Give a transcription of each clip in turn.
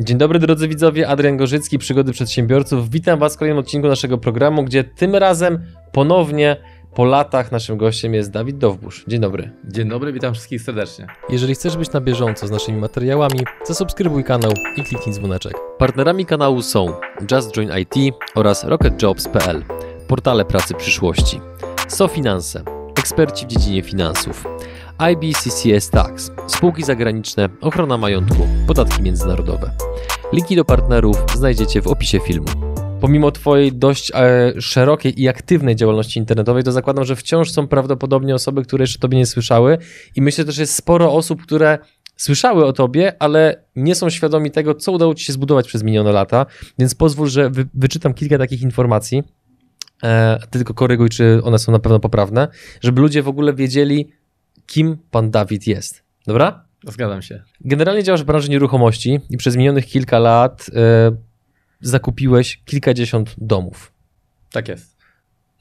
Dzień dobry drodzy widzowie, Adrian Gorzycki, Przygody Przedsiębiorców. Witam Was w kolejnym odcinku naszego programu, gdzie tym razem ponownie po latach naszym gościem jest Dawid Dowbusz. Dzień dobry. Dzień dobry, witam wszystkich serdecznie. Jeżeli chcesz być na bieżąco z naszymi materiałami, zasubskrybuj kanał i kliknij dzwoneczek. Partnerami kanału są Just Join IT oraz RocketJobs.pl, portale pracy przyszłości, SoFinanse, eksperci w dziedzinie finansów, IBCCS Tax, spółki zagraniczne, ochrona majątku, podatki międzynarodowe. Linki do partnerów znajdziecie w opisie filmu. Pomimo Twojej dość e, szerokiej i aktywnej działalności internetowej, to zakładam, że wciąż są prawdopodobnie osoby, które jeszcze Tobie nie słyszały i myślę że jest sporo osób, które słyszały o Tobie, ale nie są świadomi tego, co udało Ci się zbudować przez minione lata, więc pozwól, że wy, wyczytam kilka takich informacji, e, ty tylko koryguj, czy one są na pewno poprawne, żeby ludzie w ogóle wiedzieli, kim Pan Dawid jest. Dobra? Zgadzam się. Generalnie działasz w branży nieruchomości i przez minionych kilka lat e, zakupiłeś kilkadziesiąt domów. Tak jest.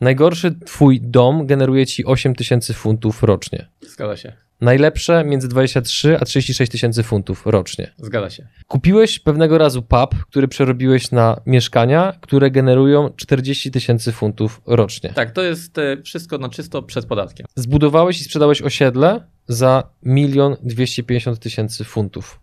Najgorszy twój dom generuje ci 8 tysięcy funtów rocznie. Zgadza się. Najlepsze między 23 a 36 tysięcy funtów rocznie. Zgadza się. Kupiłeś pewnego razu pub, który przerobiłeś na mieszkania, które generują 40 tysięcy funtów rocznie. Tak, to jest e, wszystko na czysto przed podatkiem. Zbudowałeś i sprzedałeś osiedle za milion 250 tysięcy funtów.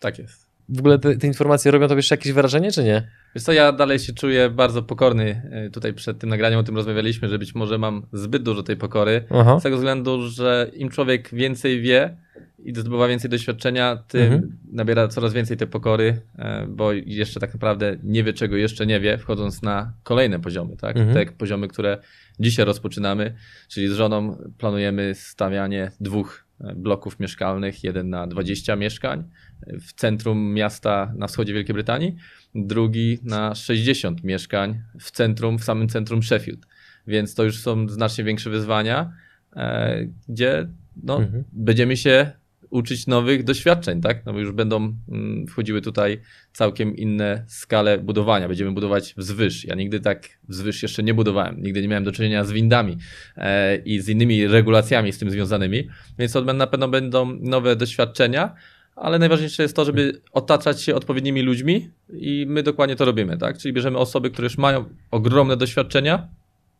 Tak jest. W ogóle te, te informacje robią tobie jeszcze jakieś wrażenie, czy nie? Wiesz co, ja dalej się czuję bardzo pokorny. E, Tutaj przed tym nagraniem o tym rozmawialiśmy, że być może mam zbyt dużo tej pokory. Aha. Z tego względu, że im człowiek więcej wie i zdobywa więcej doświadczenia, tym Mhm. nabiera coraz więcej tej pokory, e, bo jeszcze tak naprawdę nie wie, czego jeszcze nie wie, wchodząc na kolejne poziomy, tak? Mhm. Te poziomy, które dzisiaj rozpoczynamy, czyli z żoną planujemy stawianie dwóch e, bloków mieszkalnych, jeden na 20 mieszkań w centrum miasta na wschodzie Wielkiej Brytanii, drugi na 60 mieszkań w centrum, w samym centrum Sheffield. Więc to już są znacznie większe wyzwania, e, gdzie no, Mhm. będziemy się uczyć nowych doświadczeń, tak? No bo już będą mm, wchodziły tutaj całkiem inne skale budowania. Będziemy budować wzwyż. Ja nigdy tak wzwyż jeszcze nie budowałem. Nigdy nie miałem do czynienia z windami e, i z innymi regulacjami z tym związanymi, więc to na pewno będą nowe doświadczenia, ale najważniejsze jest to, żeby otaczać się odpowiednimi ludźmi i my dokładnie to robimy, tak? Czyli bierzemy osoby, które już mają ogromne doświadczenia,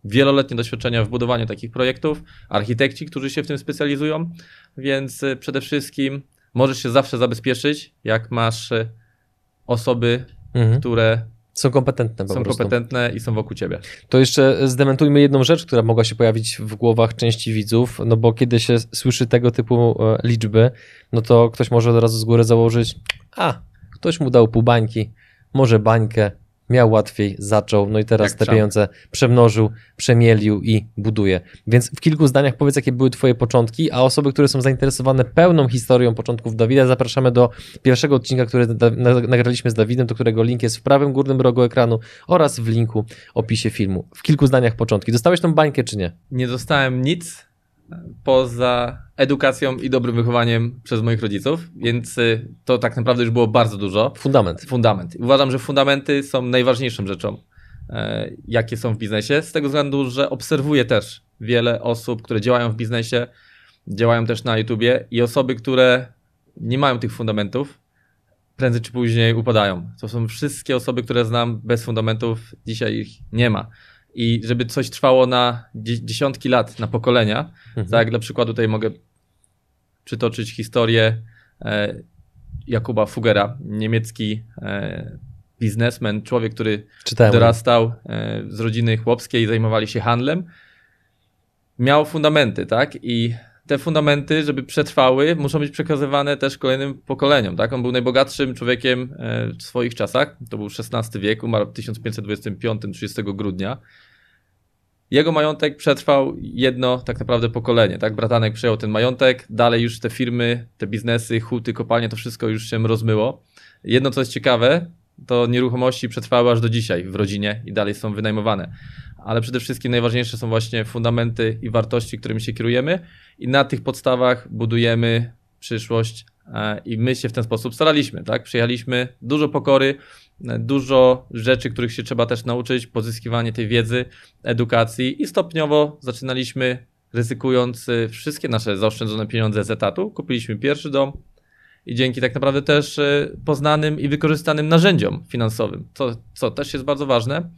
wieloletnie doświadczenia w budowaniu takich projektów, architekci, którzy się w tym specjalizują, więc y, przede wszystkim możesz się zawsze zabezpieczyć, jak masz y, osoby, Mhm. które Są kompetentne po są prostu. kompetentne i są wokół ciebie. To jeszcze zdementujmy jedną rzecz, która mogła się pojawić w głowach części widzów, no bo kiedy się słyszy tego typu e, liczby, no to ktoś może od razu z góry założyć, a, ktoś mu dał pół bańki, może bańkę, miał łatwiej, zaczął, no i teraz Jak te trzeba. pieniądze przemnożył, przemielił i buduje. Więc w kilku zdaniach powiedz, jakie były twoje początki, a osoby, które są zainteresowane pełną historią początków Dawida, zapraszamy do pierwszego odcinka, który nagraliśmy z Dawidem, do którego link jest w prawym górnym rogu ekranu oraz w linku opisie filmu. W kilku zdaniach początki. Dostałeś tą bańkę, czy nie? Nie dostałem nic poza edukacją i dobrym wychowaniem przez moich rodziców, więc y, to tak naprawdę już było bardzo dużo. Fundament. Fundament. Uważam, że fundamenty są najważniejszą rzeczą, e, jakie są w biznesie, z tego względu, że obserwuję też wiele osób, które działają w biznesie, działają też na YouTubie i osoby, które nie mają tych fundamentów, prędzej czy później upadają. To są wszystkie osoby, które znam bez fundamentów, dzisiaj ich nie ma. I żeby coś trwało na dzie- dziesiątki lat, na pokolenia, Mhm. tak, dla przykładu tutaj mogę przytoczyć historię e, Jakuba Fugera, niemiecki e, biznesmen, człowiek, który Czytałem. dorastał e, z rodziny chłopskiej, zajmowali się handlem. Miał fundamenty, tak? I te fundamenty, żeby przetrwały, muszą być przekazywane też kolejnym pokoleniom, tak? On był najbogatszym człowiekiem w swoich czasach. To był XVI wiek, umarł w 1525, 30 grudnia. Jego majątek przetrwał jedno tak naprawdę pokolenie, tak? Bratanek przejął ten majątek, dalej już te firmy, te biznesy, huty, kopalnie, to wszystko już się rozmyło. Jedno, co jest ciekawe, to nieruchomości przetrwały aż do dzisiaj w rodzinie i dalej są wynajmowane. Ale przede wszystkim najważniejsze są właśnie fundamenty i wartości, którymi się kierujemy i na tych podstawach budujemy przyszłość e, i my się w ten sposób staraliśmy, tak? Przyjechaliśmy dużo pokory, dużo rzeczy, których się trzeba też nauczyć, pozyskiwanie tej wiedzy, edukacji i stopniowo zaczynaliśmy ryzykując y, wszystkie nasze zaoszczędzone pieniądze z etatu, kupiliśmy pierwszy dom i dzięki tak naprawdę też e, poznanym i wykorzystanym narzędziom finansowym, co, co też jest bardzo ważne.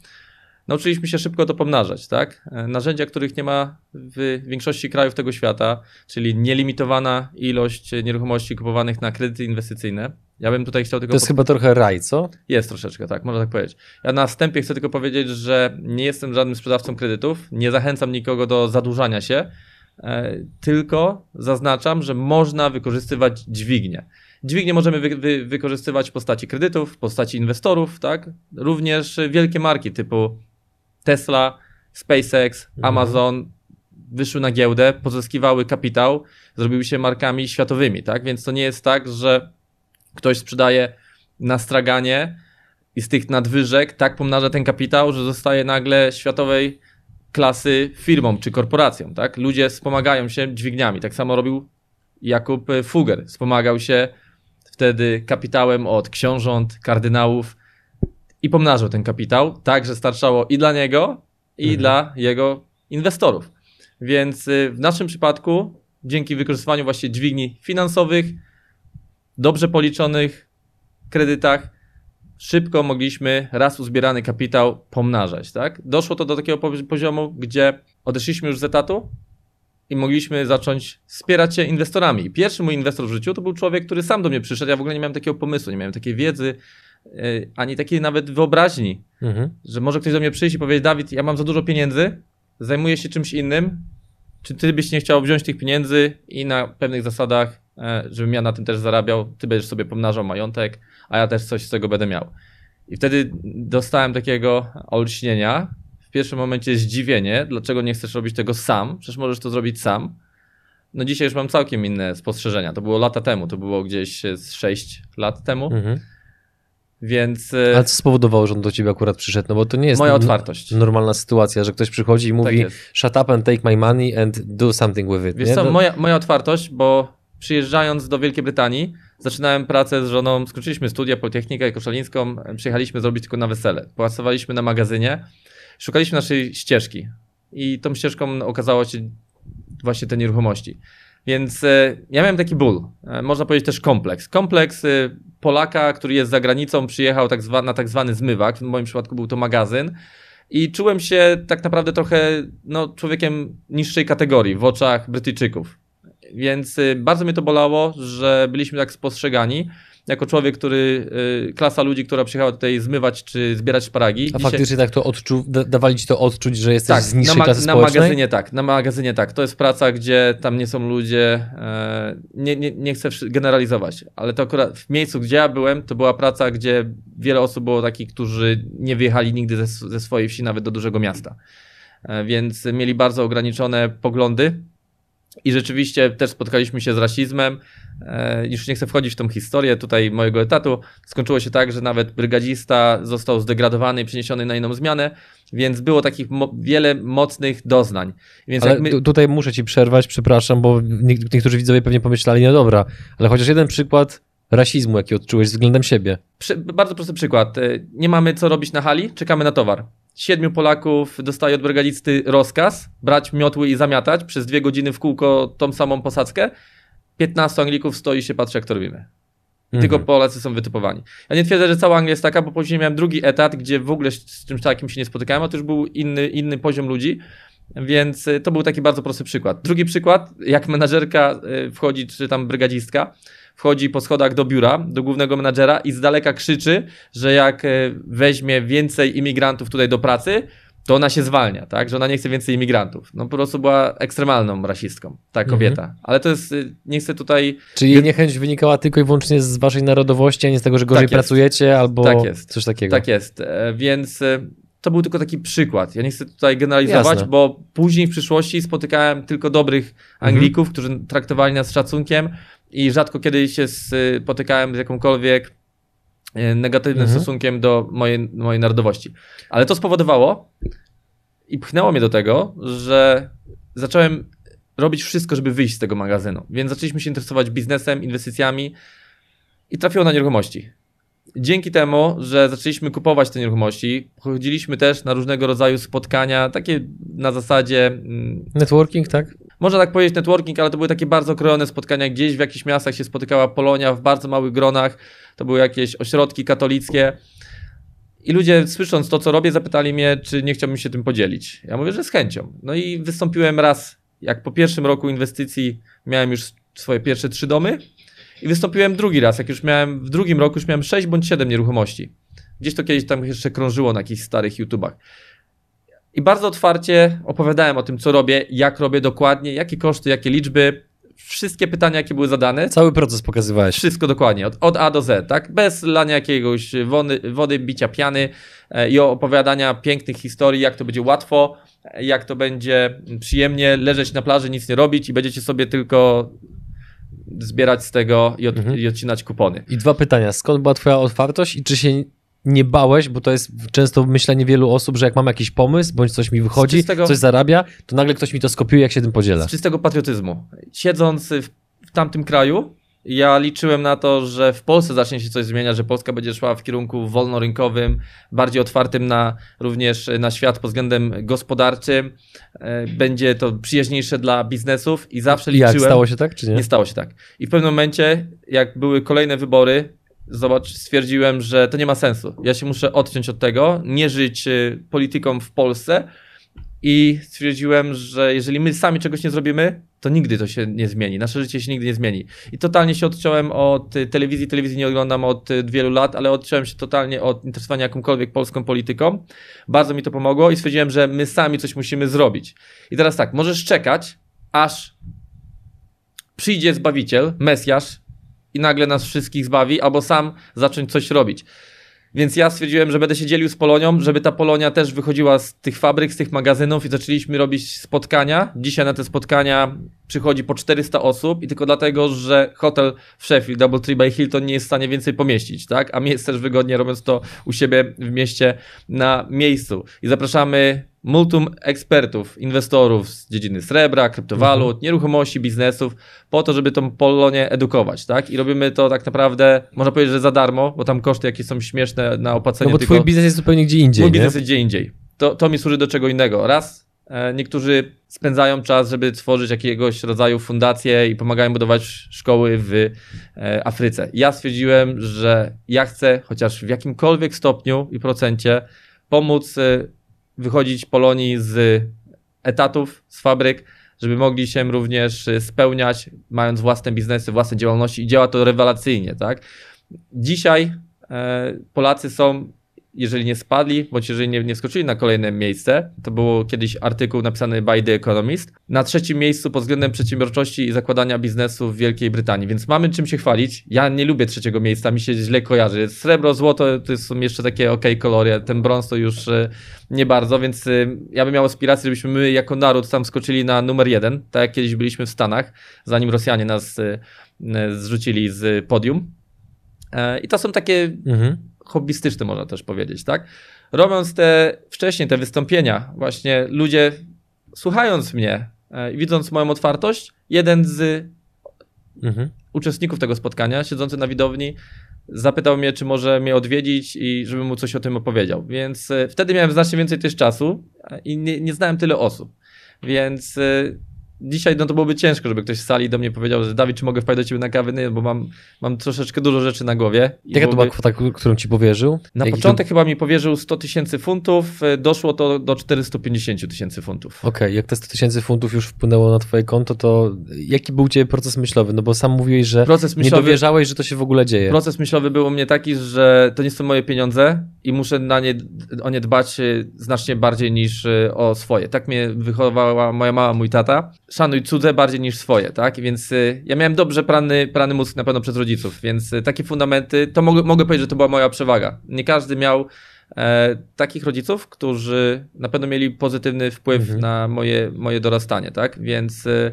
Nauczyliśmy się szybko to pomnażać, tak? E, narzędzia, których nie ma w większości krajów tego świata, czyli nielimitowana ilość nieruchomości kupowanych na kredyty inwestycyjne. Ja bym tutaj chciał tylko. To jest pod... chyba trochę raj, co? Jest troszeczkę, tak, można tak powiedzieć. Ja na wstępie chcę tylko powiedzieć, że nie jestem żadnym sprzedawcą kredytów, nie zachęcam nikogo do zadłużania się, e, tylko zaznaczam, że można wykorzystywać dźwignię. Dźwignię możemy wy, wy, wykorzystywać w postaci kredytów, w postaci inwestorów, tak? Również wielkie marki typu Tesla, SpaceX, mhm. Amazon wyszły na giełdę, pozyskiwały kapitał, zrobiły się markami światowymi, tak? Więc to nie jest tak, że ktoś sprzedaje na straganie i z tych nadwyżek tak pomnaża ten kapitał, że zostaje nagle światowej klasy firmą czy korporacją, tak? Ludzie wspomagają się dźwigniami. Tak samo robił Jakub Fugger. Wspomagał się wtedy kapitałem od książąt, kardynałów i pomnażał ten kapitał, tak, że starczało i dla niego, i mhm. dla jego inwestorów. Więc y, w naszym przypadku, dzięki wykorzystywaniu właśnie dźwigni finansowych, dobrze policzonych kredytach, szybko mogliśmy raz uzbierany kapitał pomnażać. Tak? Doszło to do takiego poziomu, gdzie odeszliśmy już z etatu i mogliśmy zacząć wspierać się inwestorami. Pierwszy mój inwestor w życiu to był człowiek, który sam do mnie przyszedł. Ja w ogóle nie miałem takiego pomysłu, nie miałem takiej wiedzy, ani takiej nawet wyobraźni, mhm. że może ktoś do mnie przyjść i powiedzieć: Dawid, ja mam za dużo pieniędzy, zajmuję się czymś innym. Czy ty byś nie chciał wziąć tych pieniędzy i na pewnych zasadach E, żebym ja na tym też zarabiał, ty będziesz sobie pomnażał majątek, a ja też coś z tego będę miał. I wtedy dostałem takiego olśnienia, w pierwszym momencie zdziwienie, dlaczego nie chcesz robić tego sam, przecież możesz to zrobić sam. No dzisiaj już mam całkiem inne spostrzeżenia. To było lata temu, to było gdzieś z 6 lat temu. Mhm. Więc. E, A co spowodowało, że on do ciebie akurat przyszedł? No bo to nie jest moja otwartość. normalna sytuacja, że ktoś przychodzi i mówi: tak Shut up and take my money and do something with it. Wiesz nie? co, moja, moja otwartość, bo przyjeżdżając do Wielkiej Brytanii, zaczynałem pracę z żoną, skończyliśmy studia, Politechnikę i Koszalińską, przyjechaliśmy zrobić tylko na wesele. Pracowaliśmy na magazynie, szukaliśmy naszej ścieżki i tą ścieżką okazało się właśnie te nieruchomości. Więc e, ja miałem taki ból, e, można powiedzieć też kompleks. Kompleks e, Polaka, który jest za granicą, przyjechał tak zwa, na tak zwany zmywak, w moim przypadku był to magazyn, i czułem się tak naprawdę trochę no, człowiekiem niższej kategorii w oczach Brytyjczyków. Więc bardzo mnie to bolało, że byliśmy tak spostrzegani. Jako człowiek, który, y, klasa ludzi, która przyjechała tutaj zmywać czy zbierać szparagi. A dzisiaj... faktycznie tak to odczu... dawali ci to odczuć, że jesteś tak, z niższej na klasy na magazynie tak, na magazynie tak. To jest praca, gdzie tam nie są ludzie, e, nie, nie, nie chcę generalizować, ale to akurat w miejscu, gdzie ja byłem, to była praca, gdzie wiele osób było takich, którzy nie wyjechali nigdy ze, ze swojej wsi nawet do dużego miasta. E, więc mieli bardzo ograniczone poglądy i rzeczywiście też spotkaliśmy się z rasizmem. E, już nie chcę wchodzić w tą historię tutaj mojego etatu. Skończyło się tak, że nawet brygadzista został zdegradowany i przeniesiony na inną zmianę, więc było takich mo wiele mocnych doznań. Więc ale my... tutaj muszę ci przerwać, przepraszam, bo niektórzy widzowie pewnie pomyśleli, no dobra, ale chociaż jeden przykład rasizmu, jaki odczułeś względem siebie. Przy, bardzo prosty przykład. E, nie mamy co robić na hali, czekamy na towar siedmiu Polaków dostaje od brygadzisty rozkaz brać miotły i zamiatać przez dwie godziny w kółko tą samą posadzkę. 15 Anglików stoi się, patrzy jak to robimy. I mhm. tylko Polacy są wytypowani. Ja nie twierdzę, że cała Anglia jest taka, bo później miałem drugi etat, gdzie w ogóle z czymś takim się nie spotykałem, a to już był inny, inny poziom ludzi, więc y, to był taki bardzo prosty przykład. Drugi przykład, jak menadżerka y, wchodzi, czy tam brygadzistka, wchodzi po schodach do biura, do głównego menadżera i z daleka krzyczy, że jak e, weźmie więcej imigrantów tutaj do pracy, to ona się zwalnia, tak? Że ona nie chce więcej imigrantów. No po prostu była ekstremalną rasistką, ta mhm. kobieta. Mhm. Ale to jest, y, nie chcę tutaj... Czyli jej niechęć wynikała tylko i wyłącznie z waszej narodowości, a nie z tego, że gorzej tak pracujecie albo tak jest. coś takiego. Tak jest, e, więc e, to był tylko taki przykład. Ja nie chcę tutaj generalizować, Jasne. bo później w przyszłości spotykałem tylko dobrych Anglików, mhm. którzy traktowali nas z szacunkiem, i rzadko kiedy się spotykałem z jakąkolwiek e, negatywnym mhm. stosunkiem do mojej, mojej narodowości. Ale to spowodowało i pchnęło mnie do tego, że zacząłem robić wszystko, żeby wyjść z tego magazynu. Więc zaczęliśmy się interesować biznesem, inwestycjami i trafiło na nieruchomości. Dzięki temu, że zaczęliśmy kupować te nieruchomości, chodziliśmy też na różnego rodzaju spotkania, takie na zasadzie. Mm, Networking, tak? można tak powiedzieć networking, ale to były takie bardzo krojone spotkania. Gdzieś w jakichś miastach się spotykała Polonia w bardzo małych gronach. To były jakieś ośrodki katolickie. I ludzie, słysząc to, co robię, zapytali mnie, czy nie chciałbym się tym podzielić. Ja mówię, że z chęcią. No i wystąpiłem raz, jak po pierwszym roku inwestycji miałem już swoje pierwsze trzy domy. I wystąpiłem drugi raz, jak już miałem, w drugim roku już miałem sześć bądź siedem nieruchomości. Gdzieś to kiedyś tam jeszcze krążyło na jakichś starych YouTubach. I bardzo otwarcie opowiadałem o tym, co robię, jak robię dokładnie, jakie koszty, jakie liczby, wszystkie pytania, jakie były zadane. Cały proces pokazywałeś. Wszystko dokładnie, od, od A do Z, tak? Bez lania jakiegoś wody, wody bicia piany e, i opowiadania pięknych historii, jak to będzie łatwo, e, jak to będzie przyjemnie leżeć na plaży, nic nie robić i będziecie sobie tylko zbierać z tego i, od, Mhm. i odcinać kupony. I dwa pytania. Skąd była twoja otwartość i czy się nie bałeś, bo to jest często myślenie wielu osób, że jak mam jakiś pomysł, bądź coś mi wychodzi, czystego- coś zarabia, to nagle ktoś mi to skopiuje, jak się tym podziela. z czystego patriotyzmu. Siedząc w, w tamtym kraju, ja liczyłem na to, że w Polsce zacznie się coś zmieniać, że Polska będzie szła w kierunku wolnorynkowym, bardziej otwartym na również na świat pod względem gospodarczym. E, Będzie to przyjaźniejsze dla biznesów i zawsze I jak, liczyłem. stało się tak, czy nie? Nie stało się tak. I w pewnym momencie, jak były kolejne wybory, zobacz, stwierdziłem, że to nie ma sensu. Ja się muszę odciąć od tego, nie żyć y, polityką w Polsce i stwierdziłem, że jeżeli my sami czegoś nie zrobimy, to nigdy to się nie zmieni. Nasze życie się nigdy nie zmieni. I totalnie się odciąłem od y, telewizji. Telewizji nie oglądam od y, wielu lat, ale odciąłem się totalnie od interesowania jakąkolwiek polską polityką. Bardzo mi to pomogło i stwierdziłem, że my sami coś musimy zrobić. I teraz tak, możesz czekać, aż przyjdzie Zbawiciel, Mesjasz i nagle nas wszystkich zbawi, albo sam zacząć coś robić. Więc ja stwierdziłem, że będę się dzielił z Polonią, żeby ta Polonia też wychodziła z tych fabryk, z tych magazynów i zaczęliśmy robić spotkania. Dzisiaj na te spotkania przychodzi po 400 osób i tylko dlatego, że hotel w Sheffield, Double Tree by Hilton nie jest w stanie więcej pomieścić, tak? A mi jest też wygodnie robiąc to u siebie w mieście na miejscu. I zapraszamy multum ekspertów, inwestorów z dziedziny srebra, kryptowalut, nieruchomości, biznesów, po to, żeby tą Polonię edukować, tak? I robimy to tak naprawdę, można powiedzieć, że za darmo, bo tam koszty jakie są śmieszne na No opłacenie bo tylko... twój biznes jest zupełnie gdzie indziej, Mój nie? biznes jest gdzie indziej. To, to mi służy do czego innego. Raz, e, niektórzy spędzają czas, żeby tworzyć jakiegoś rodzaju fundacje i pomagają budować szkoły w e, Afryce. Ja stwierdziłem, że ja chcę chociaż w jakimkolwiek stopniu i procencie pomóc e, wychodzić Polonii z etatów, z fabryk, żeby mogli się również e, spełniać, mając własne biznesy, własne działalności i działa to rewelacyjnie, tak? Dzisiaj e, Polacy są jeżeli nie spadli, bądź jeżeli nie, nie skoczyli na kolejne miejsce, to było kiedyś artykuł napisany by The Economist, na trzecim miejscu pod względem przedsiębiorczości i zakładania biznesu w Wielkiej Brytanii, więc mamy czym się chwalić. Ja nie lubię trzeciego miejsca, mi się źle kojarzy. Srebro, złoto to są jeszcze takie ok kolory, ten brąz to już e, nie bardzo, więc e, ja bym miał aspirację, żebyśmy my jako naród tam skoczyli na numer jeden, tak jak kiedyś byliśmy w Stanach, zanim Rosjanie nas e, zrzucili z podium. I to są takie Mhm. Hobbystyczny, można też powiedzieć, tak? Robiąc te wcześniej te wystąpienia, właśnie ludzie słuchając mnie e, i widząc moją otwartość, jeden z Mhm. uczestników tego spotkania, siedzący na widowni, zapytał mnie, czy może mnie odwiedzić i żebym mu coś o tym opowiedział. Więc e, wtedy miałem znacznie więcej też czasu e, i nie, nie znałem tyle osób. Więc dzisiaj no to byłoby ciężko, żeby ktoś z sali do mnie powiedział, że Dawid, czy mogę wpaść do ciebie na kawę? Nie, bo mam, mam troszeczkę dużo rzeczy na głowie. Jaka to byłoby- była kwota, którą ci powierzył? na Jaki początek chyba mi powierzył 100 tysięcy funtów, y, doszło to do 450 tysięcy funtów. Okej, jak te 100 tysięcy funtów już wpłynęło na twoje konto, to jaki był ciebie proces myślowy? No bo sam mówiłeś, że Proces nie myślowy, dowierzałeś, że to się w ogóle dzieje. proces myślowy był u mnie taki, że to nie są moje pieniądze i muszę na nie, o nie dbać y, znacznie bardziej niż y, o swoje. Tak mnie wychowała moja mama, mój tata. Szanuj cudze bardziej niż swoje, tak? Więc y, ja miałem dobrze prany, prany mózg na pewno przez rodziców, więc y, takie fundamenty, to mogę, mogę powiedzieć, że to była moja przewaga. Nie każdy miał e, takich rodziców, którzy na pewno mieli pozytywny wpływ Mhm. na moje, moje dorastanie, tak? Więc y,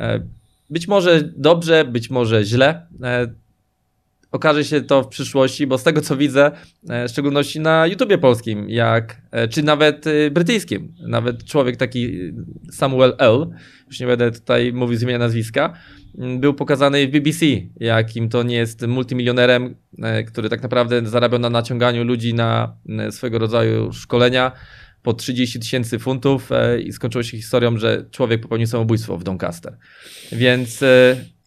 e, być może dobrze, być może źle. Okaże się to w przyszłości, bo z tego co widzę, e, w szczególności na YouTubie polskim, jak, e, czy nawet e, brytyjskim, nawet człowiek taki Samuel L., już nie będę tutaj mówił z imienia nazwiska, był pokazany w BBC, jakim to nie jest multimilionerem, który tak naprawdę zarabiał na naciąganiu ludzi na swego rodzaju szkolenia, po 30 tysięcy funtów i skończyło się historią, że człowiek popełnił samobójstwo w Doncaster. Więc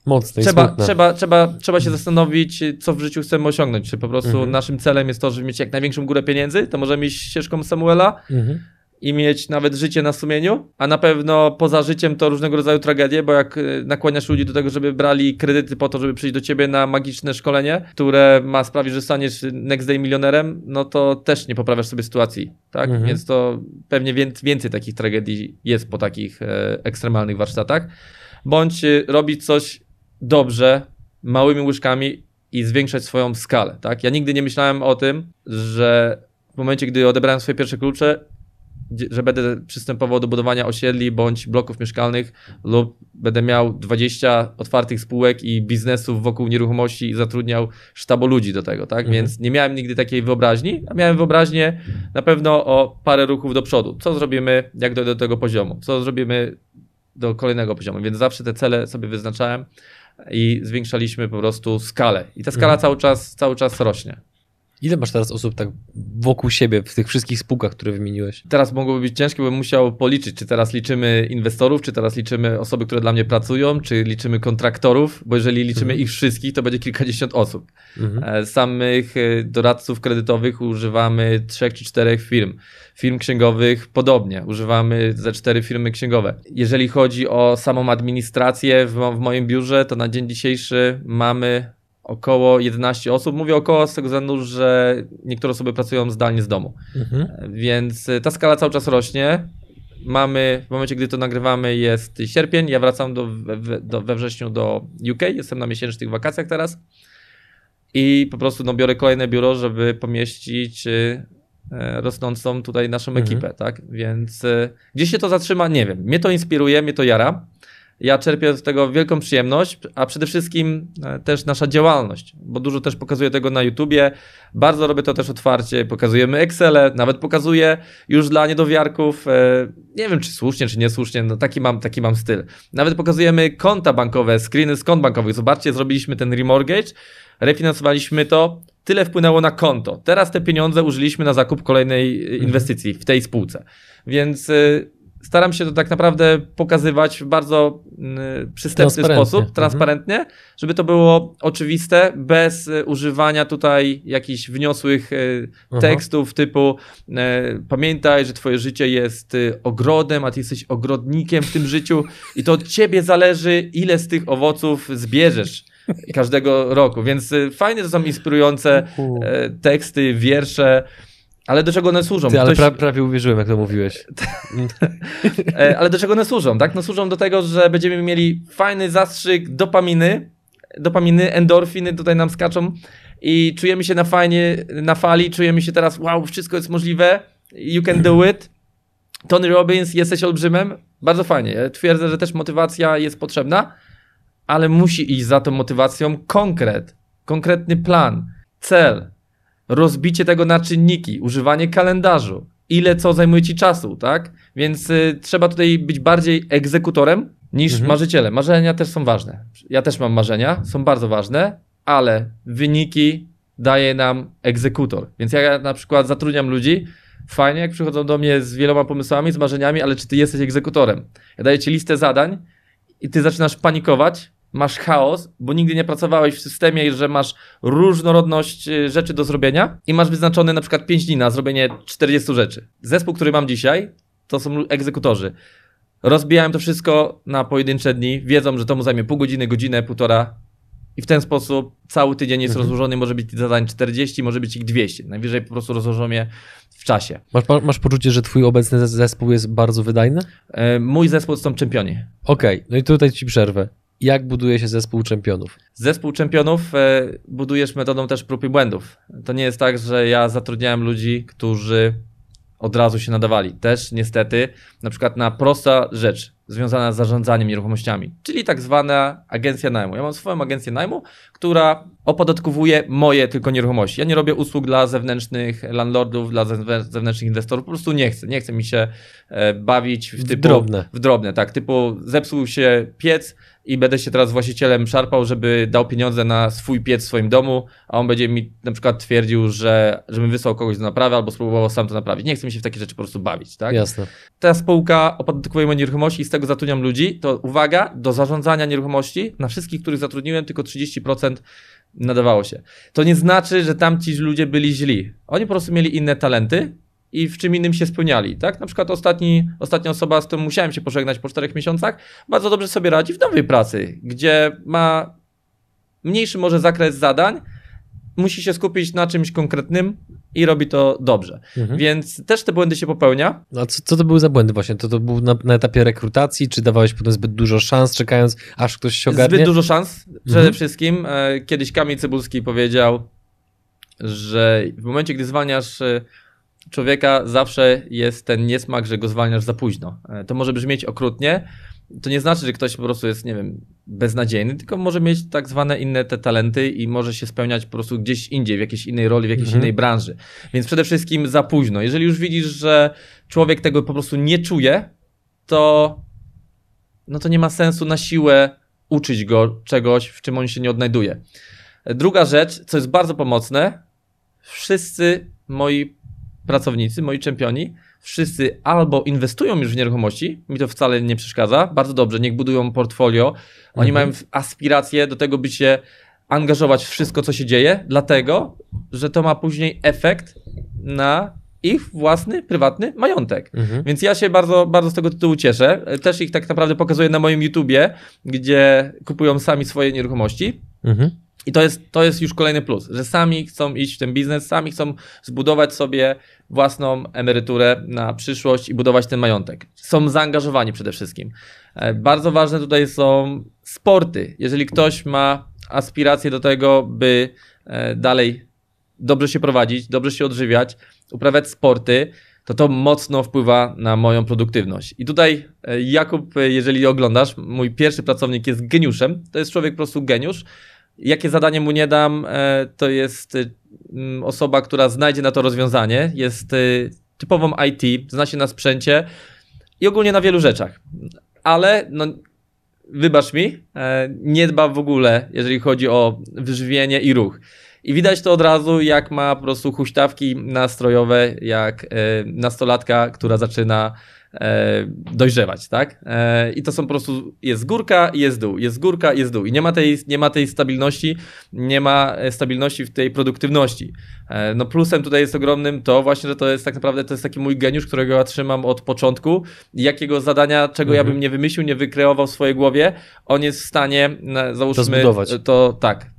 Mocne i trzeba, smutne. trzeba, trzeba, trzeba się zastanowić, co w życiu chcemy osiągnąć. Czy po prostu Mhm. naszym celem jest to, żeby mieć jak największą górę pieniędzy, to możemy iść ścieżką Samuela Mhm. i mieć nawet życie na sumieniu, a na pewno poza życiem to różnego rodzaju tragedie, bo jak y, nakłaniasz ludzi do tego, żeby brali kredyty po to, żeby przyjść do ciebie na magiczne szkolenie, które ma sprawić, że staniesz next day milionerem, no to też nie poprawiasz sobie sytuacji, tak? Mhm. Więc to pewnie wię- więcej takich tragedii jest po takich e, ekstremalnych warsztatach. Bądź y, robić coś dobrze, małymi łyżkami i zwiększać swoją skalę, tak? Ja nigdy nie myślałem o tym, że w momencie, gdy odebrałem swoje pierwsze klucze, że będę przystępował do budowania osiedli bądź bloków mieszkalnych lub będę miał 20 otwartych spółek i biznesów wokół nieruchomości i zatrudniał sztabo ludzi do tego, tak? Mhm. Więc nie miałem nigdy takiej wyobraźni, a miałem wyobraźnię na pewno o parę ruchów do przodu. Co zrobimy, jak dojdę do tego poziomu? Co zrobimy do kolejnego poziomu? Więc zawsze te cele sobie wyznaczałem i zwiększaliśmy po prostu skalę. I ta skala Mhm. cały czas, cały czas rośnie. Ile masz teraz osób tak wokół siebie w tych wszystkich spółkach, które wymieniłeś? Teraz mogłoby być ciężkie, bo bym musiał policzyć, czy teraz liczymy inwestorów, czy teraz liczymy osoby, które dla mnie pracują, czy liczymy kontraktorów, bo jeżeli liczymy Mhm. ich wszystkich, to będzie kilkadziesiąt osób. Mhm. E, Samych e, doradców kredytowych używamy trzech czy czterech firm. Firm księgowych podobnie, używamy ze cztery firmy księgowe. Jeżeli chodzi o samą administrację w, w moim biurze, to na dzień dzisiejszy mamy około 11 osób. Mówię około z tego względu, że niektóre osoby pracują zdalnie z domu. Mhm. Więc y, ta skala cały czas rośnie. Mamy, w momencie, gdy to nagrywamy, jest sierpień. Ja wracam do, we, do, we wrześniu do UK. Jestem na miesięcznych wakacjach teraz. I po prostu no, biorę kolejne biuro, żeby pomieścić y, e, rosnącą tutaj naszą Mhm. ekipę, tak? Więc y, gdzie się to zatrzyma, nie wiem. Mnie to inspiruje, mnie to jara. Ja czerpię z tego wielką przyjemność, a przede wszystkim e, też nasza działalność, bo dużo też pokazuję tego na YouTubie. Bardzo robię to też otwarcie. Pokazujemy Excele, nawet pokazuję już dla niedowiarków. e, Nie wiem, czy słusznie, czy niesłusznie, no taki mam, taki mam styl. Nawet pokazujemy konta bankowe, screeny z kont bankowych. Zobaczcie, zrobiliśmy ten remortgage, refinansowaliśmy to, tyle wpłynęło na konto. Teraz te pieniądze użyliśmy na zakup kolejnej e, inwestycji w tej spółce. Więc staram się to tak naprawdę pokazywać w bardzo y, przystępny Transparentnie. sposób, Mhm. transparentnie, żeby to było oczywiste, bez y, używania tutaj jakichś wniosłych y, Aha. tekstów typu y, pamiętaj, że twoje życie jest ogrodem, a ty jesteś ogrodnikiem w tym życiu i to od ciebie zależy, ile z tych owoców zbierzesz każdego roku. Więc fajnie to są inspirujące e, teksty, wiersze, ale do czego one służą? Ty, ale Ktoś- pra, prawie uwierzyłem, jak to mówiłeś. E, ale do czego one służą, tak? No służą do tego, że będziemy mieli fajny zastrzyk dopaminy, dopaminy, endorfiny tutaj nam skaczą i czujemy się na fajnie, na fali, czujemy się teraz, wow, wszystko jest możliwe, you can do it. Tony Robbins, jesteś olbrzymem, bardzo fajnie. Ja twierdzę, że też motywacja jest potrzebna, ale musi iść za tą motywacją konkret, konkretny plan, cel, rozbicie tego na czynniki, używanie kalendarzu, ile co zajmuje ci czasu, tak? Więc y, trzeba tutaj być bardziej egzekutorem niż Mhm. marzycielem. Marzenia też są ważne. Ja też mam marzenia, są bardzo ważne, ale wyniki daje nam egzekutor. Więc ja na przykład zatrudniam ludzi, fajnie jak przychodzą do mnie z wieloma pomysłami, z marzeniami, ale czy ty jesteś egzekutorem? Ja daję ci listę zadań i ty zaczynasz panikować, masz chaos, bo nigdy nie pracowałeś w systemie, że masz różnorodność y, rzeczy do zrobienia i masz wyznaczone na przykład 5 dni na zrobienie 40 rzeczy. Zespół, który mam dzisiaj, to są egzekutorzy. Rozbijałem to wszystko na pojedyncze dni, wiedzą, że to mu zajmie pół godziny, godzinę, półtora i w ten sposób cały tydzień jest Mhm. rozłożony, może być zadań 40, może być ich 200. Najwyżej po prostu rozłożą je w czasie. Masz, masz poczucie, że twój obecny zes- zespół jest bardzo wydajny? E, Mój zespół to są czempioni. Okej, no i tutaj ci przerwę. Jak buduje się zespół czempionów? Zespół czempionów e, budujesz metodą też prób i błędów. To nie jest tak, że ja zatrudniałem ludzi, którzy od razu się nadawali. Też niestety, na przykład na prosta rzecz związana z zarządzaniem nieruchomościami, czyli tak zwana agencja najmu. Ja mam swoją agencję najmu, która opodatkowuje moje tylko nieruchomości. Ja nie robię usług dla zewnętrznych landlordów, dla zewnę- zewnętrznych inwestorów, po prostu nie chcę. Nie chcę mi się e, bawić w, W typu, drobne. W drobne, tak. Typu zepsuł się piec, i będę się teraz właścicielem szarpał, żeby dał pieniądze na swój piec w swoim domu, a on będzie mi na przykład twierdził, że żebym wysłał kogoś do naprawy albo spróbował sam to naprawić. Nie chcę mi się w takie rzeczy po prostu bawić, tak? Jasne. Ta spółka opodatkowuje moje nieruchomości i z tego zatrudniam ludzi, to uwaga, do zarządzania nieruchomości na wszystkich, których zatrudniłem, tylko 30% nadawało się. To nie znaczy, że tamci ludzie byli źli. Oni po prostu mieli inne talenty, i w czym innym się spełniali, tak? Na przykład ostatni, ostatnia osoba, z którą musiałem się pożegnać po czterech miesiącach, bardzo dobrze sobie radzi w nowej pracy, gdzie ma mniejszy może zakres zadań, musi się skupić na czymś konkretnym i robi to dobrze. Mhm. Więc też te błędy się popełnia. A co, co to były za błędy właśnie? To, to był na, na, etapie rekrutacji, czy dawałeś potem zbyt dużo szans, czekając aż ktoś się ogarnie? Zbyt dużo szans, przede mhm. wszystkim. E, kiedyś Kamil Cybulski powiedział, że w momencie, gdy zwalniasz e, człowieka zawsze jest ten niesmak, że go zwalniasz za późno. E, to może brzmieć okrutnie, to nie znaczy, że ktoś po prostu jest, nie wiem, beznadziejny, tylko może mieć tak zwane inne te talenty i może się spełniać po prostu gdzieś indziej, w jakiejś innej roli, w jakiejś mhm. innej branży. Więc przede wszystkim za późno. Jeżeli już widzisz, że człowiek tego po prostu nie czuje, to no to nie ma sensu na siłę uczyć go czegoś, w czym on się nie odnajduje. Druga rzecz, co jest bardzo pomocne, wszyscy moi pracownicy, moi czempioni, wszyscy albo inwestują już w nieruchomości, mi to wcale nie przeszkadza, bardzo dobrze, niech budują portfolio, oni mhm. mają aspiracje do tego, by się angażować w wszystko, co się dzieje, dlatego, że to ma później efekt na ich własny, prywatny majątek. Mhm. Więc ja się bardzo, bardzo z tego tytułu cieszę. Też ich tak naprawdę pokazuję na moim YouTubie, gdzie kupują sami swoje nieruchomości. Mhm. I to jest, to jest już kolejny plus, że sami chcą iść w ten biznes, sami chcą zbudować sobie własną emeryturę na przyszłość i budować ten majątek. Są zaangażowani przede wszystkim. E, bardzo ważne tutaj są sporty. Jeżeli ktoś ma aspiracje do tego, by e, dalej dobrze się prowadzić, dobrze się odżywiać, uprawiać sporty, to to mocno wpływa na moją produktywność. I tutaj e, Jakub, jeżeli oglądasz, mój pierwszy pracownik jest geniuszem. To jest człowiek po prostu geniusz Jakie zadanie mu nie dam, e, to jest e, osoba, która znajdzie na to rozwiązanie. Jest e, typową IT, zna się na sprzęcie i ogólnie na wielu rzeczach. Ale no, wybacz mi, nie dba w ogóle, jeżeli chodzi o wyżywienie i ruch. I widać to od razu, jak ma po prostu huśtawki nastrojowe, jak nastolatka, która zaczyna dojrzewać, tak? E, I to są po prostu, jest górka jest dół, jest górka jest dół. I nie ma tej, nie ma tej stabilności, nie ma e, stabilności w tej produktywności. E, no plusem tutaj jest ogromnym to właśnie, że to jest tak naprawdę, to jest taki mój geniusz, którego ja trzymam od początku. Jakiego zadania, czego mhm. ja bym nie wymyślił, nie wykreował w swojej głowie, on jest w stanie, załóżmy, to, zbudować. to tak,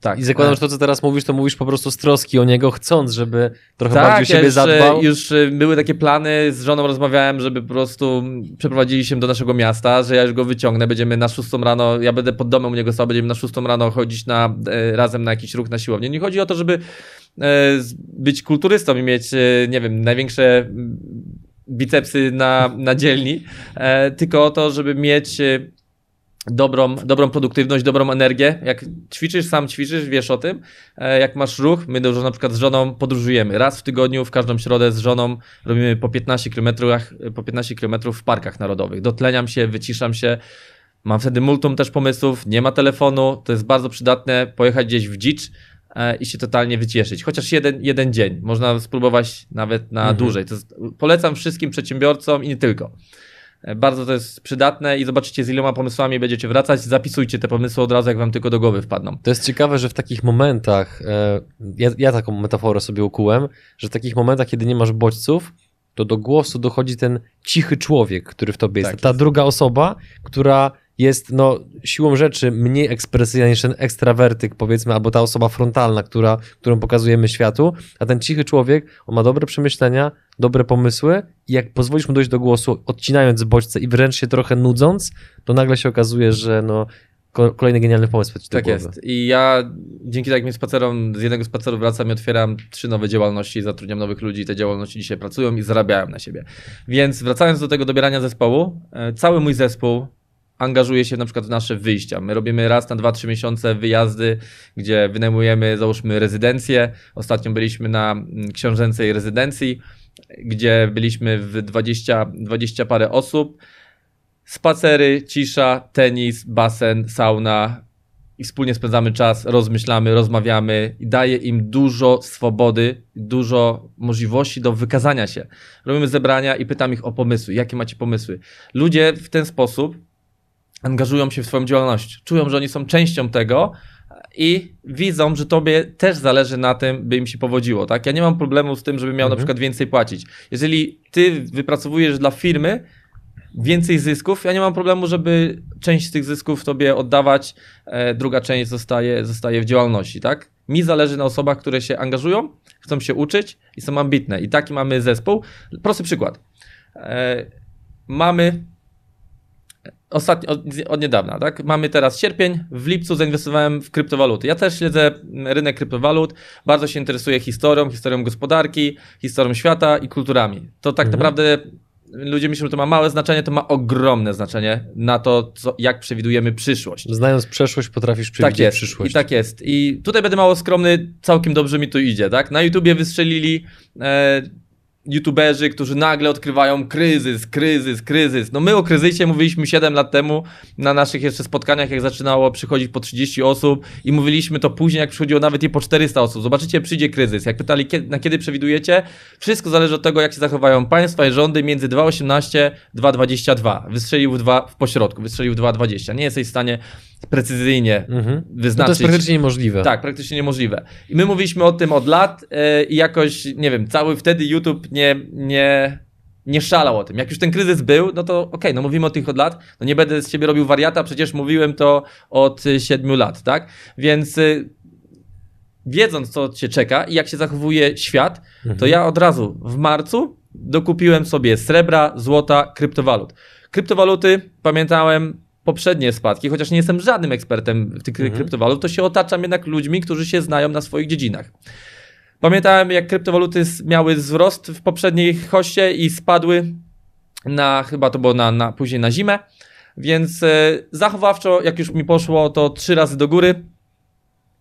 tak. I zakładam, że to, co teraz mówisz, to mówisz po prostu z troski o niego, chcąc, żeby trochę tak, bardziej o siebie już, zadbał. już y, były takie plany, z żoną rozmawiałem, żeby po prostu przeprowadzili się do naszego miasta, że ja już go wyciągnę, będziemy na szóstą rano, ja będę pod domem u niego stał, będziemy na szóstą rano chodzić na, e, razem na jakiś ruch na siłownię. Nie chodzi o to, żeby e, być kulturystą i mieć, e, nie wiem, największe bicepsy na, na dzielni, tylko o to, żeby mieć dobrą, dobrą produktywność, dobrą energię. Jak ćwiczysz, sam ćwiczysz, wiesz o tym. E, jak masz ruch, my dużo na przykład z żoną podróżujemy. Raz w tygodniu, w każdą środę z żoną robimy po 15 km, po 15 km w parkach narodowych. Dotleniam się, wyciszam się. Mam wtedy multum też pomysłów, nie ma telefonu, to jest bardzo przydatne pojechać gdzieś w dzicz e, i się totalnie wycieszyć. Chociaż jeden, jeden dzień. Można spróbować nawet na mhm. dłużej. To jest, polecam wszystkim przedsiębiorcom i nie tylko. E, bardzo to jest przydatne i zobaczycie z iloma pomysłami będziecie wracać. Zapisujcie te pomysły od razu, jak wam tylko do głowy wpadną. To jest ciekawe, że w takich momentach, e, ja, ja taką metaforę sobie ukułem, że w takich momentach, kiedy nie masz bodźców, to do głosu dochodzi ten cichy człowiek, który w tobie jest. Tak Ta jest. druga osoba, która jest no, siłą rzeczy mniej ekspresyjna niż ten ekstrawertyk, powiedzmy, albo ta osoba frontalna, która, którą pokazujemy światu, a ten cichy człowiek, on ma dobre przemyślenia, dobre pomysły i jak pozwolisz mu dojść do głosu, odcinając bodźce i wręcz się trochę nudząc, to nagle się okazuje, że no, kolejny genialny pomysł Tak jest. I ja dzięki takim spacerom, z jednego spaceru wracam i otwieram trzy nowe działalności, zatrudniam nowych ludzi, te działalności dzisiaj pracują i zarabiają na siebie. Więc wracając do tego dobierania zespołu, e, cały mój zespół angażuje się na przykład w nasze wyjścia. My robimy raz na 2-3 miesiące wyjazdy, gdzie wynajmujemy, załóżmy, rezydencję. Ostatnio byliśmy na mm, książęcej rezydencji, gdzie byliśmy w 20, 20 parę osób. spacery, cisza, tenis, basen, sauna i wspólnie spędzamy czas, rozmyślamy, rozmawiamy i daje im dużo swobody, dużo możliwości do wykazania się. Robimy zebrania i pytam ich o pomysły. Jakie macie pomysły? Ludzie w ten sposób angażują się w swoją działalność. Czują, że oni są częścią tego, i widzą, że tobie też zależy na tym, by im się powodziło, tak? Ja nie mam problemu z tym, żeby miał mhm. na przykład więcej płacić. Jeżeli ty wypracowujesz dla firmy więcej zysków, ja nie mam problemu, żeby część z tych zysków tobie oddawać, e, druga część zostaje, zostaje w działalności, tak? Mi zależy na osobach, które się angażują, chcą się uczyć i są ambitne. I taki mamy zespół. Prosty przykład. E, mamy ostatnio, od, od, niedawna, tak? Mamy teraz sierpień, w lipcu zainwestowałem w kryptowaluty. Ja też śledzę rynek kryptowalut, bardzo się interesuję historią, historią gospodarki, historią świata i kulturami. To tak mhm. naprawdę ludzie myślą, że to ma małe znaczenie, to ma ogromne znaczenie na to, co, jak przewidujemy przyszłość. Znając przeszłość, potrafisz przewidzieć tak jest, przyszłość. I tak jest. I tutaj będę mało skromny, całkiem dobrze mi to idzie, tak? Na YouTubie wystrzelili e, youtuberzy, którzy nagle odkrywają kryzys, kryzys, kryzys. No my o kryzysie mówiliśmy 7 lat temu na naszych jeszcze spotkaniach, jak zaczynało przychodzić po 30 osób i mówiliśmy to później, jak przychodziło nawet i po 400 osób. Zobaczycie, przyjdzie kryzys. Jak pytali, na kiedy przewidujecie, wszystko zależy od tego, jak się zachowają państwa i rządy między 2,18 2,22. Wystrzelił w 2 w pośrodku, wystrzelił w 2,20. Nie jesteś w stanie precyzyjnie mhm. wyznaczyć. No to jest praktycznie niemożliwe. Tak, praktycznie niemożliwe. I my mówiliśmy o tym od lat yy, i jakoś, nie wiem, cały wtedy YouTube nie, nie, nie szalał o tym. Jak już ten kryzys był, no to okej, okay, no mówimy o tych od lat, no nie będę z ciebie robił wariata, przecież mówiłem to od siedmiu lat, tak? Więc yy, wiedząc, co cię czeka i jak się zachowuje świat, mhm. to ja od razu w marcu dokupiłem sobie srebra, złota, kryptowalut. Kryptowaluty, pamiętałem, poprzednie spadki, chociaż nie jestem żadnym ekspertem w tych mhm. kryptowalut, to się otaczam jednak ludźmi, którzy się znają na swoich dziedzinach. Pamiętałem, jak kryptowaluty miały wzrost w poprzedniej hoście i spadły na, chyba to było na, na później na zimę, więc e, zachowawczo, jak już mi poszło, to trzy razy do góry